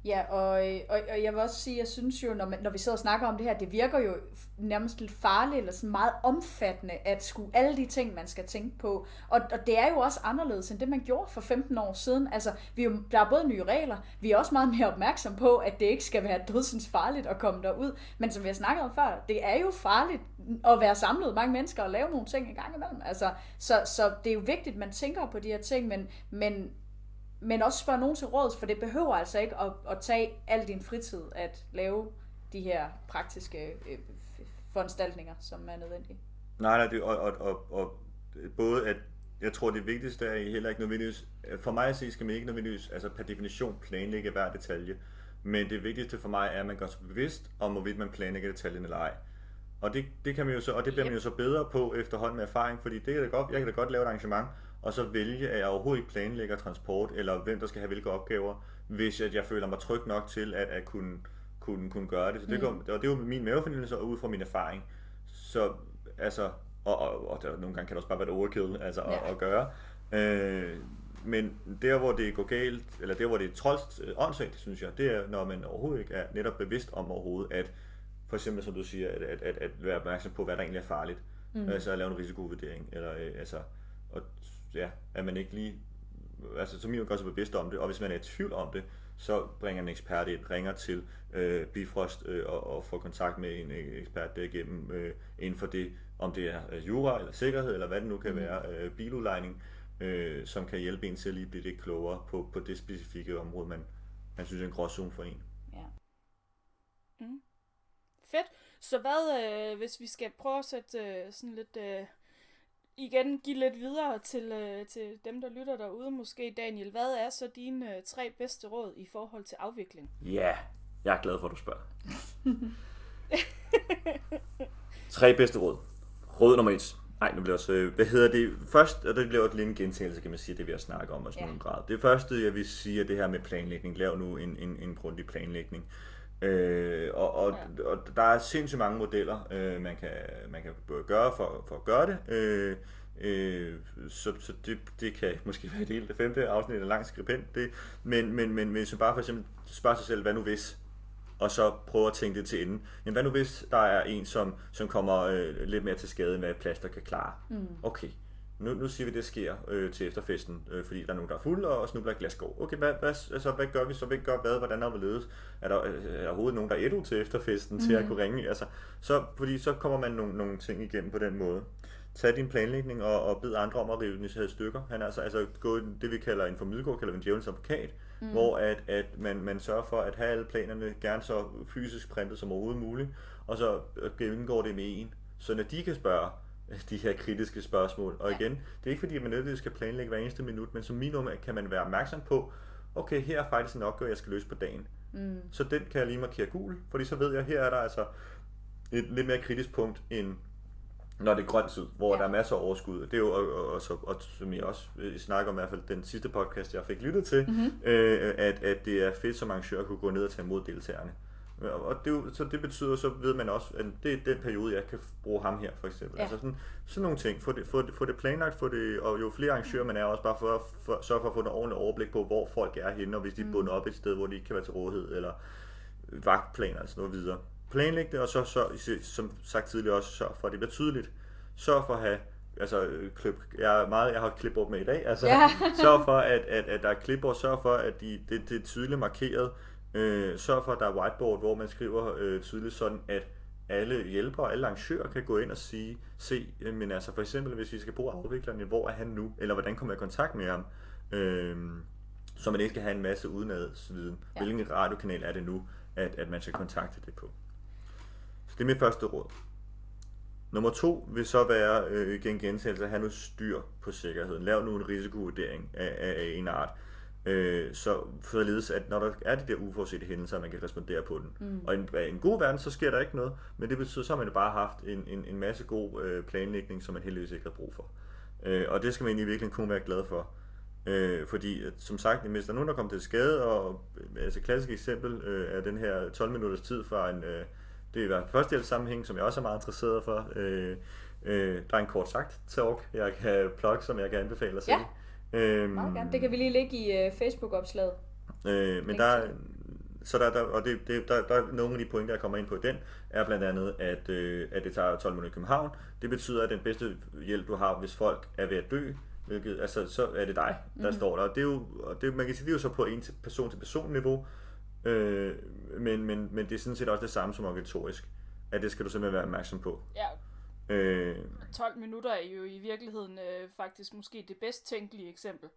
B: Ja, og, og, og jeg vil også sige, jeg synes jo, når, man, når vi sidder og snakker om det her, det virker jo nærmest lidt farligt, eller sådan meget omfattende, at skulle alle de ting, man skal tænke på. Og, og det er jo også anderledes, end det man gjorde for 15 år siden. Altså, vi er jo, der er både nye regler, vi er også meget mere opmærksom på, at det ikke skal være dødsens farligt at komme derud. Men som vi har snakket om før, det er jo farligt at være samlet mange mennesker og lave nogle ting en gang imellem. Altså, så, så det er jo vigtigt, at man tænker på de her ting, men, men men også spørge nogen til råds, for det behøver altså ikke at, at tage al din fritid at lave de her praktiske øh, foranstaltninger, som er nødvendige.
D: Nej, nej, det, og, og, og, og både at, jeg tror det vigtigste er heller ikke nødvendigvis, for mig at se skal man ikke nødvendigvis, altså per definition planlægge hver detalje, men det vigtigste for mig er, at man gør sig bevidst om, hvorvidt man planlægger detaljen eller ej. Og det, det kan man jo så, og det bliver man jo så bedre på efterhånden med erfaring, fordi det kan da godt, jeg kan da godt lave et arrangement, og så vælge, at jeg overhovedet ikke planlægger transport, eller hvem der skal have hvilke opgaver, hvis at jeg føler mig tryg nok til at, at kunne, kunne, kunne gøre det. Så det, mm. og det er jo min mavefornemmelse og ud fra min erfaring. Så altså, og, og, og der, nogle gange kan det også bare være et overkill altså, ja. At, at gøre. Øh, men der, hvor det går galt, eller der, hvor det er trådst øh, åndssvagt, synes jeg, det er, når man overhovedet ikke er netop bevidst om overhovedet, at for eksempel, som du siger, at, at, at, at være opmærksom på, hvad der egentlig er farligt. Mm. Altså at lave en risikovurdering, eller øh, altså, og, ja, at man ikke lige, altså som minimum gør sig bevidst om det, og hvis man er i tvivl om det, så bringer en ekspert ind, ringer til øh, Bifrost øh, og, og får kontakt med en øh, ekspert derigennem øh, inden for det, om det er øh, jura eller sikkerhed, eller hvad det nu kan mm. være, øh, biludlejning, øh, som kan hjælpe en til at lige blive lidt klogere på, på det specifikke område, man, man synes er en gråzone for en.
B: Ja.
C: Fedt. Så hvad, øh, hvis vi skal prøve at sætte øh, sådan lidt, øh, igen give lidt videre til, øh, til dem, der lytter derude måske, Daniel, hvad er så dine øh, tre bedste råd i forhold til afvikling?
D: Ja, jeg er glad for, at du spørger. Tre bedste råd. Råd nummer et. Nej, nu bliver også, øh, hvad hedder det? Først, og det bliver også lidt en gentagelse, kan man sige, det vi har snakket om også
B: ja.
D: nogen grad. Det første, jeg vil sige, er det her med planlægning. Lav nu en, en, en grundig planlægning. Øh, og, og, og, der er sindssygt mange modeller, øh, man, kan, man kan både gøre for, for at gøre det. Øh, øh, så så det, det kan måske være det hele det femte afsnit af lang skribent. Det, men, men, men hvis man bare for eksempel spørger sig selv, hvad nu hvis? og så prøve at tænke det til enden. Men hvad nu hvis der er en, som, som kommer øh, lidt mere til skade, end hvad plaster kan klare? Mm. Okay, nu, nu siger vi, det sker øh, til efterfesten, øh, fordi der er nogen, der er fuld og snubler et glas går. Okay, hvad, hvad, altså, hvad gør vi så? Hvem gør hvad? Hvordan er vi ledes? Er der, øh, er der overhovedet nogen, der er til efterfesten mm. til at kunne ringe? Altså, så, fordi så kommer man nogle, nogle ting igennem på den måde. Tag din planlægning og, og bed andre om at rive den i stykker. Han er altså, altså gå det, vi kalder en formiddelgård, kalder vi en djævelens advokat, mm. hvor at, at man, man sørger for at have alle planerne gerne så fysisk printet som overhovedet muligt, og så gennemgår det med en, så når de kan spørge, de her kritiske spørgsmål. Og igen, det er ikke fordi, man nødvendigvis skal planlægge hver eneste minut, men som minimum kan man være opmærksom på, okay, her er faktisk en opgave, jeg skal løse på dagen. Mm. Så den kan jeg lige markere gul, fordi så ved jeg, her er der altså et lidt mere kritisk punkt, end når det er grønt tid, hvor ja. der er masser af overskud. Det er jo, og, og, og, og som jeg også snakker om, i hvert fald den sidste podcast, jeg fik lyttet til, mm-hmm. øh, at, at det er fedt som arrangør at kunne gå ned og tage imod deltagerne. Og det, så det betyder, så ved man også, at det er den periode, jeg kan bruge ham her, for eksempel. Ja. Altså sådan, sådan nogle ting. Få det, få, det, få det planlagt, få det, og jo flere arrangører man er, også bare for at for, sørge for at få et ordentligt overblik på, hvor folk er henne, og hvis de er bundet op et sted, hvor de ikke kan være til rådighed, eller vagtplaner og sådan noget videre. Planlæg det, og så, så som sagt tidligere også, sørg for, at det bliver tydeligt. Sørg for at have altså klip, jeg, er meget, jeg har klipbord med i dag, altså ja. sørg for, at, at, at der er klipbord, sørg for, at de, det, det er tydeligt markeret, Øh, sørg for, at der er whiteboard, hvor man skriver øh, tydeligt sådan, at alle hjælpere, alle arrangører kan gå ind og sige, se, øh, men altså for eksempel, hvis vi skal bruge afviklerne, hvor er han nu, eller hvordan kommer jeg i kontakt med ham, øh, så man ikke skal have en masse udenadsviden. Ja. Hvilken radiokanal er det nu, at, at man skal kontakte det på. Så det er mit første råd. Nummer to vil så være, øh, igen gentagelse, at have nu styr på sikkerheden. Lav nu en risikovurdering af, af, af en art øh, så således at når der er de der uforudsete hændelser, man kan respondere på den. Mm. Og i en, en god verden, så sker der ikke noget, men det betyder så, at man bare haft en, en, en masse god øh, planlægning, som man heldigvis ikke har brug for. Øh, og det skal man egentlig virkelig kun være glad for. Øh, fordi, at, som sagt, hvis der er nogen, der kommer til skade, og altså klassisk eksempel øh, er den her 12 minutters tid fra en, øh, det er i hvert fald første sammenhæng, som jeg også er meget interesseret for. Øh, øh, der er en kort sagt talk, jeg kan plugge, som jeg kan anbefale at se. Ja.
B: Øhm, Meget gerne. Det kan vi lige lægge i uh, Facebook-opslaget.
D: Øh, men der, så der, der, og det, det, der, der er nogle af de pointer, jeg kommer ind på i den, er blandt andet, at, øh, at det tager 12 minutter i København. Det betyder, at den bedste hjælp, du har, hvis folk er ved at dø, hvilket, altså, så er det dig, der mm. står der. Og det er jo, og det, man kan sige, det er jo så på en til person til person niveau, øh, men, men, men det er sådan set også det samme som organisatorisk, at det skal du simpelthen være opmærksom på.
C: Ja, Øh, 12 minutter er jo i virkeligheden øh, faktisk måske det bedst tænkelige eksempel.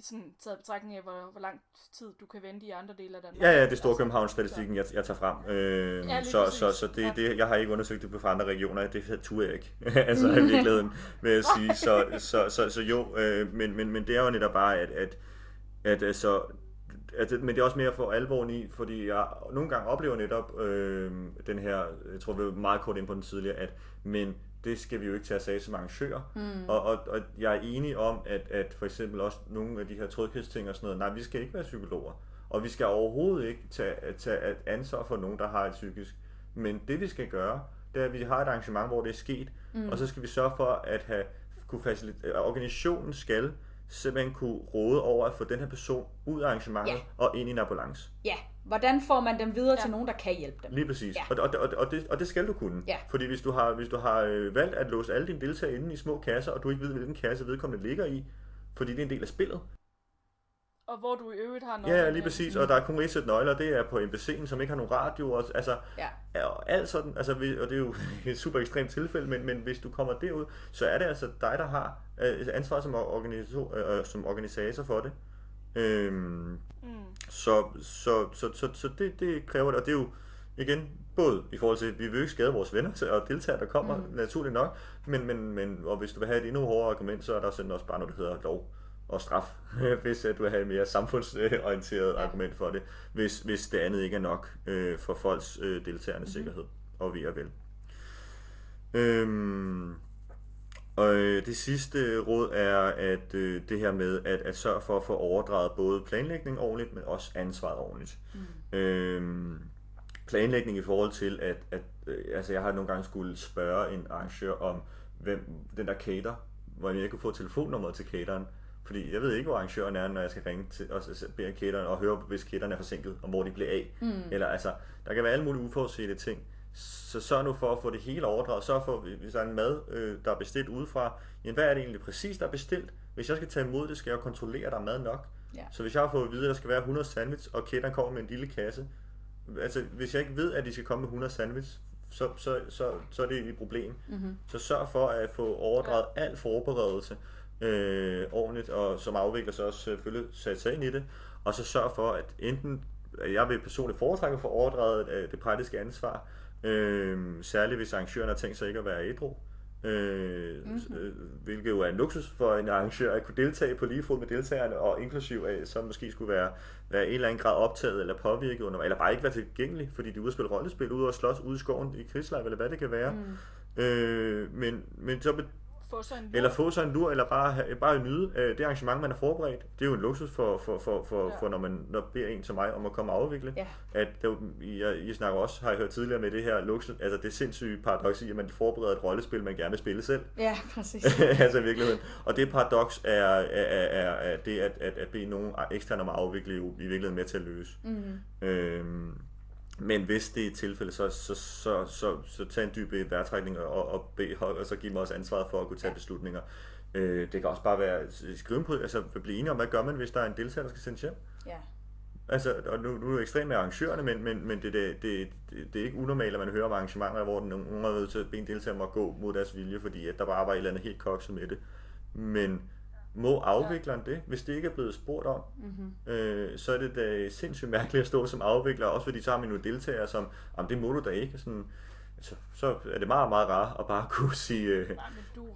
C: Sådan taget betragtning af, hvor, hvor lang tid du kan vente i andre dele af Danmark.
D: Ja, ja, det er Storkøbenhavns-statistikken, jeg, jeg tager frem. Øh, ja, så, så, så det, ja. det, jeg har ikke undersøgt det på andre regioner, det turde jeg ikke, altså i virkeligheden, vil jeg sige. Så, så, så, så jo, øh, men, men, men det er jo netop bare, at, at, at altså, at, men det er også mere for alvoren i, fordi jeg nogle gange oplever netop øh, den her, jeg tror vi var meget kort ind på den tidligere, at men det skal vi jo ikke tage sig af som arrangører. Mm. Og, og, og jeg er enig om, at, at for eksempel også nogle af de her tryghedsting og sådan noget, nej, vi skal ikke være psykologer. Og vi skal overhovedet ikke tage, tage ansvar for nogen, der har et psykisk. Men det vi skal gøre, det er, at vi har et arrangement, hvor det er sket, mm. og så skal vi sørge for at have kunne facilitere, organisationen skal simpelthen kunne råde over at få den her person ud af arrangementet ja. og ind i en ambulance.
B: Ja, hvordan får man dem videre ja. til nogen, der kan hjælpe dem?
D: Lige præcis, ja. og, og, og, og, det, og det skal du kunne. Ja. Fordi hvis du har, hvis du har øh, valgt at låse alle dine deltagere inde i små kasser, og du ikke ved, hvilken kasse vedkommende ligger i, fordi det er en del af spillet,
C: og hvor du i øvrigt har nøgler.
D: Ja, lige præcis. Og der er kun et sæt nøgler, det er på MBC'en, som ikke har nogen radio. Og, altså, ja. og alt sådan, altså, og det er jo et super ekstremt tilfælde, men, men hvis du kommer derud, så er det altså dig, der har øh, ansvar som, organisator, øh, som organisator for det. Øhm, mm. Så, så, så, så, så det, det kræver det, og det er jo igen, både i forhold til, at vi vil ikke skade vores venner og deltagere, der kommer, mm. naturligt nok, men, men, men og hvis du vil have et endnu hårdere argument, så er der sådan også bare noget, der hedder lov og straf, hvis at du har et mere samfundsorienteret ja. argument for det, hvis, hvis det andet ikke er nok øh, for folks øh, deltagerne mm-hmm. sikkerhed og ved og vel. Øhm, og øh, det sidste råd er at øh, det her med at, at sørge for at få overdraget både planlægning ordentligt, men også ansvaret ordentligt. Mm. Øhm, planlægning i forhold til, at, at øh, altså jeg har nogle gange skulle spørge en arrangør om, hvem den der cater, hvor jeg kunne få telefonnummeret til cateren, fordi jeg ved ikke, hvor arrangøren er, når jeg skal ringe til og bede kætteren og høre, hvis kætteren er forsinket, og hvor de bliver af. Mm. Eller altså, der kan være alle mulige uforudsete ting. Så sørg nu for at få det hele overdraget. Sørg for, hvis der er en mad, øh, der er bestilt udefra, jamen hvad er det egentlig præcis, der er bestilt? Hvis jeg skal tage imod det, skal jeg kontrollere, at der er mad nok.
B: Ja.
D: Så hvis jeg har fået at vide, at der skal være 100 sandwich, og kætteren kommer med en lille kasse, altså hvis jeg ikke ved, at de skal komme med 100 sandwich, så, så, så, så er det et problem. Mm-hmm. Så sørg for at få overdraget ja. al forberedelse øh, ordentligt, og som afvikler så også selvfølgelig sat sig ind i det, og så sørg for, at enten, jeg vil personligt foretrække få overdraget øh, det praktiske ansvar, øh, særligt hvis arrangøren har tænkt sig ikke at være ædru, øh, mm-hmm. hvilket jo er en luksus for en arrangør at kunne deltage på lige fod med deltagerne, og inklusiv af, så måske skulle være, være en eller anden grad optaget eller påvirket, under, eller bare ikke være tilgængelig, fordi de er ude at spille rollespil, ude og slås ude i skoven i krigslejr, eller hvad det kan være. Mm. Øh, men, men så
C: få sig en lur.
D: Eller få sig en lur, eller bare, bare nyde øh, det arrangement, man har forberedt. Det er jo en luksus for, for, for, for, ja. for når man når beder en til mig om at komme og afvikle.
B: Ja.
D: At det, jeg, I snakker også, har jeg hørt tidligere med det her luksus, altså det sindssyge paradoks i, at man forbereder et rollespil, man gerne vil spille selv.
B: Ja, præcis.
D: altså i virkeligheden. Og det paradoks er, er, er, er det, at, at, at bede nogen eksterne om at afvikle, jo i virkeligheden med til at løse. Mm. Øhm, men hvis det er et tilfælde, så, så, så, så, så tag en dyb vejrtrækning og, og, bed, og så giv mig også ansvaret for at kunne tage beslutninger. Øh, det kan også bare være skrive på, altså blive enige om, hvad gør man, hvis der er en deltager, der skal sendes hjem?
B: Ja.
D: Altså, og nu, nu er det ekstremt med arrangørerne, men, men, men det, det, det, det, er ikke unormalt, at man hører om arrangementer, hvor nogen er nødt til at bede en deltager at gå mod deres vilje, fordi at der bare var et eller andet helt kokset med det. Men må afvikleren det, hvis det ikke er blevet spurgt om, mm-hmm. øh, så er det da sindssygt mærkeligt at stå som afvikler, også fordi så har man nogle deltagere, som, om det må du da ikke, sådan, altså, så er det meget, meget rart at bare kunne sige... Øh,
C: Nej, men du,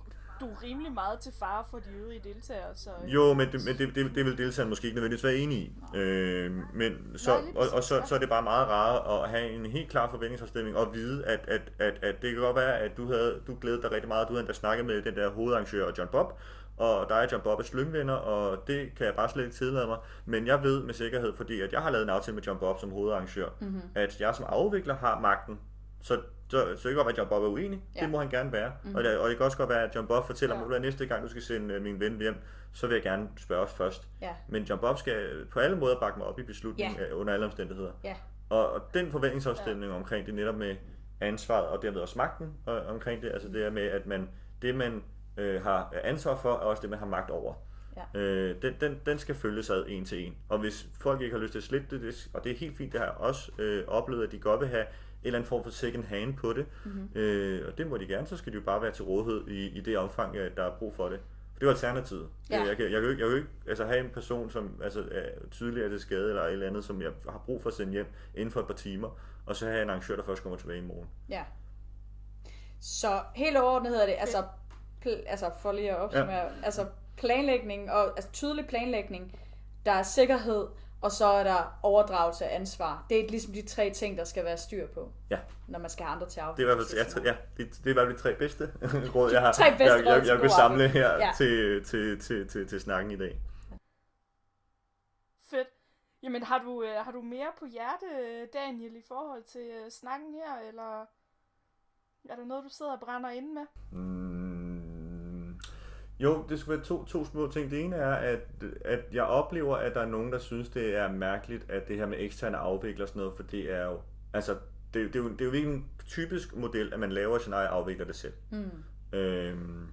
C: du er rimelig meget til fare for de øvrige deltagere, så...
D: Jo, men det, men det, det, det vil deltageren måske ikke nødvendigvis være enig i. Øh, men så, Nej, og, og så, så er det bare meget rart at have en helt klar forventningsafstemning og vide, at, at, at, at det kan godt være, at du havde du glædede dig rigtig meget, du havde endda snakket med den der hovedarrangør John Bob, og der er John Bob er slyngvenner, og det kan jeg bare slet ikke tillade mig. Men jeg ved med sikkerhed, fordi at jeg har lavet en aftale med John Bob som hovedarrangør, mm-hmm. at jeg som afvikler har magten. Så, så, så det kan godt være, at John Bob er uenig. Ja. Det må han gerne være. Mm-hmm. Og, det, og det kan også godt være, at John Bob fortæller ja. mig, at næste gang du skal sende uh, min ven hjem, så vil jeg gerne spørge os først.
B: Ja.
D: Men John Bob skal på alle måder bakke mig op i beslutningen ja. under alle omstændigheder.
B: Ja.
D: Og, og den forventningsafstemning ja. omkring det netop med ansvaret og dermed også magten og, omkring det, altså det er med, at man, det man øh, har ansvar for, er også det, man har magt over.
B: Ja.
D: Øh, den, den, den skal følges ad en til en. Og hvis folk ikke har lyst til at slippe det, det og det er helt fint, det har jeg også øh, oplevet, at de godt vil have en eller anden form for second hand på det, mm-hmm. øh, og det må de gerne, så skal de jo bare være til rådighed i, i det omfang, der er brug for det. For det er alternativet.
B: Ja.
D: Jeg, kan, jeg, kan, jeg kan jo ikke altså, have en person, som altså, er tydeligt er til skade, eller et eller andet, som jeg har brug for at sende hjem inden for et par timer, og så have en arrangør, der først kommer tilbage i morgen.
B: Ja. Så helt overordnet hedder det, altså pl- altså for lige at opsummere, ja. altså planlægning og altså tydelig planlægning, der er sikkerhed, og så er der overdragelse af ansvar. Det er ligesom de tre ting, der skal være styr på,
D: ja.
B: når man skal have andre til at
D: Det er i hvert fald, ja, det, det er i hvert fald de tre bedste råd, jeg har.
B: tre bedste
D: jeg, jeg, jeg, jeg vil samle her
B: ja.
D: til, til, til, til, til snakken i dag.
C: Fedt. Jamen har du, øh, har du mere på hjerte, Daniel, i forhold til øh, snakken her, eller er der noget, du sidder og brænder inde med?
D: Mm, jo, det skulle være to, to små ting. Det ene er, at, at jeg oplever, at der er nogen, der synes, det er mærkeligt, at det her med eksterne afvikler sådan noget, for det er jo, altså, det, det, er jo, det er jo ikke en typisk model, at man laver sin egen afvikler det selv.
B: Mm.
D: Øhm,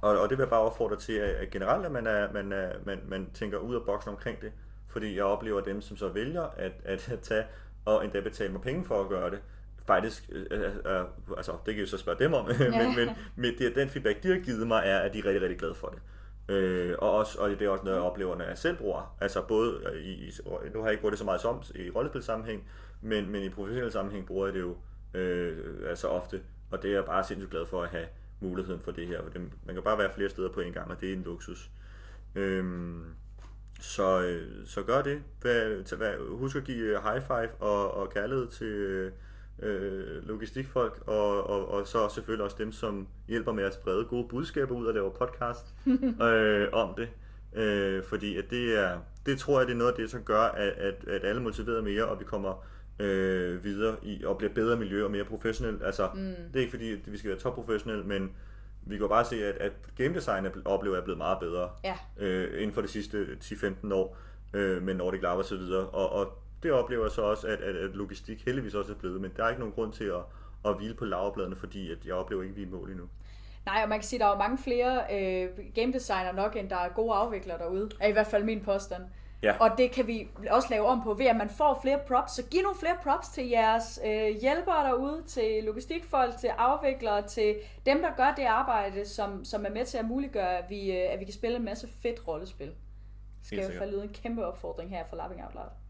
D: og, og det vil jeg bare opfordre til, at, at generelt, at man, er, man, er, man, man tænker ud af boksen omkring det, fordi jeg oplever dem, som så vælger at, at tage og endda betale mig penge for at gøre det, faktisk, øh, øh, øh, altså det kan jeg så spørge dem om, ja. men, men med det, den feedback, de har givet mig, er, at de er rigtig, rigtig glade for det. Øh, og, også, og det er også noget, jeg oplever, når jeg selv bruger. Altså både i, i nu har jeg ikke brugt det så meget som i rollespilsammenhæng, men, men i professionel sammenhæng bruger jeg det jo øh, altså ofte, og det er jeg bare sindssygt glad for at have muligheden for det her. For det, man kan bare være flere steder på en gang, og det er en luksus. Øh, så, så gør det. Husk at give high five og, og kærlighed til, øh, logistikfolk, og, og, og så selvfølgelig også dem, som hjælper med at sprede gode budskaber ud og lave podcast øh, om det. Øh, fordi at det er, det tror jeg, det er noget af det, som gør, at, at, at alle motiverer mere, og vi kommer øh, videre i og bliver bedre miljø og mere professionelt. Altså, mm. det er ikke fordi, at vi skal være topprofessionelle, men vi kan bare se, at, at game design oplever er blevet meget bedre
B: ja.
D: øh, inden for de sidste 10-15 år øh, med Nordic Lab og så videre. Og, og det oplever jeg så også, at, at, at logistik heldigvis også er blevet, men der er ikke nogen grund til at, at hvile på laverbladene, fordi at jeg oplever ikke, at vi er i mål endnu.
B: Nej, og man kan sige, at der er mange flere øh, game designer nok, end der er gode afviklere derude. Er i hvert fald min påstand.
D: Ja.
B: Og det kan vi også lave om på, ved at man får flere props. Så giv nogle flere props til jeres øh, hjælpere derude, til logistikfolk, til afviklere, til dem, der gør det arbejde, som, som er med til at muliggøre, at vi, øh, at vi kan spille en masse fedt rollespil. Det skal i hvert fald lyde en kæmpe opfordring her for Lapping Out Loud.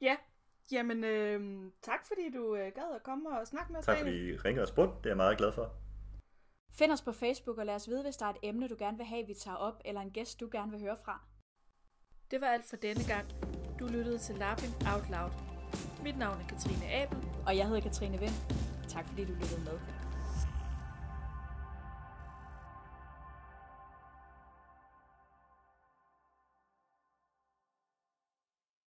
C: Ja, jamen øh, tak fordi du øh, gad at komme og snakke med os.
D: Tak
C: Daniel.
D: fordi I ringede og spurgte. Det er jeg meget glad for.
B: Find os på Facebook og lad os vide, hvis der er et emne, du gerne vil have, vi tager op, eller en gæst, du gerne vil høre fra.
A: Det var alt for denne gang. Du lyttede til Lapping Out Loud. Mit navn er Katrine Abel.
B: Og jeg hedder Katrine Vind. Tak fordi du lyttede med.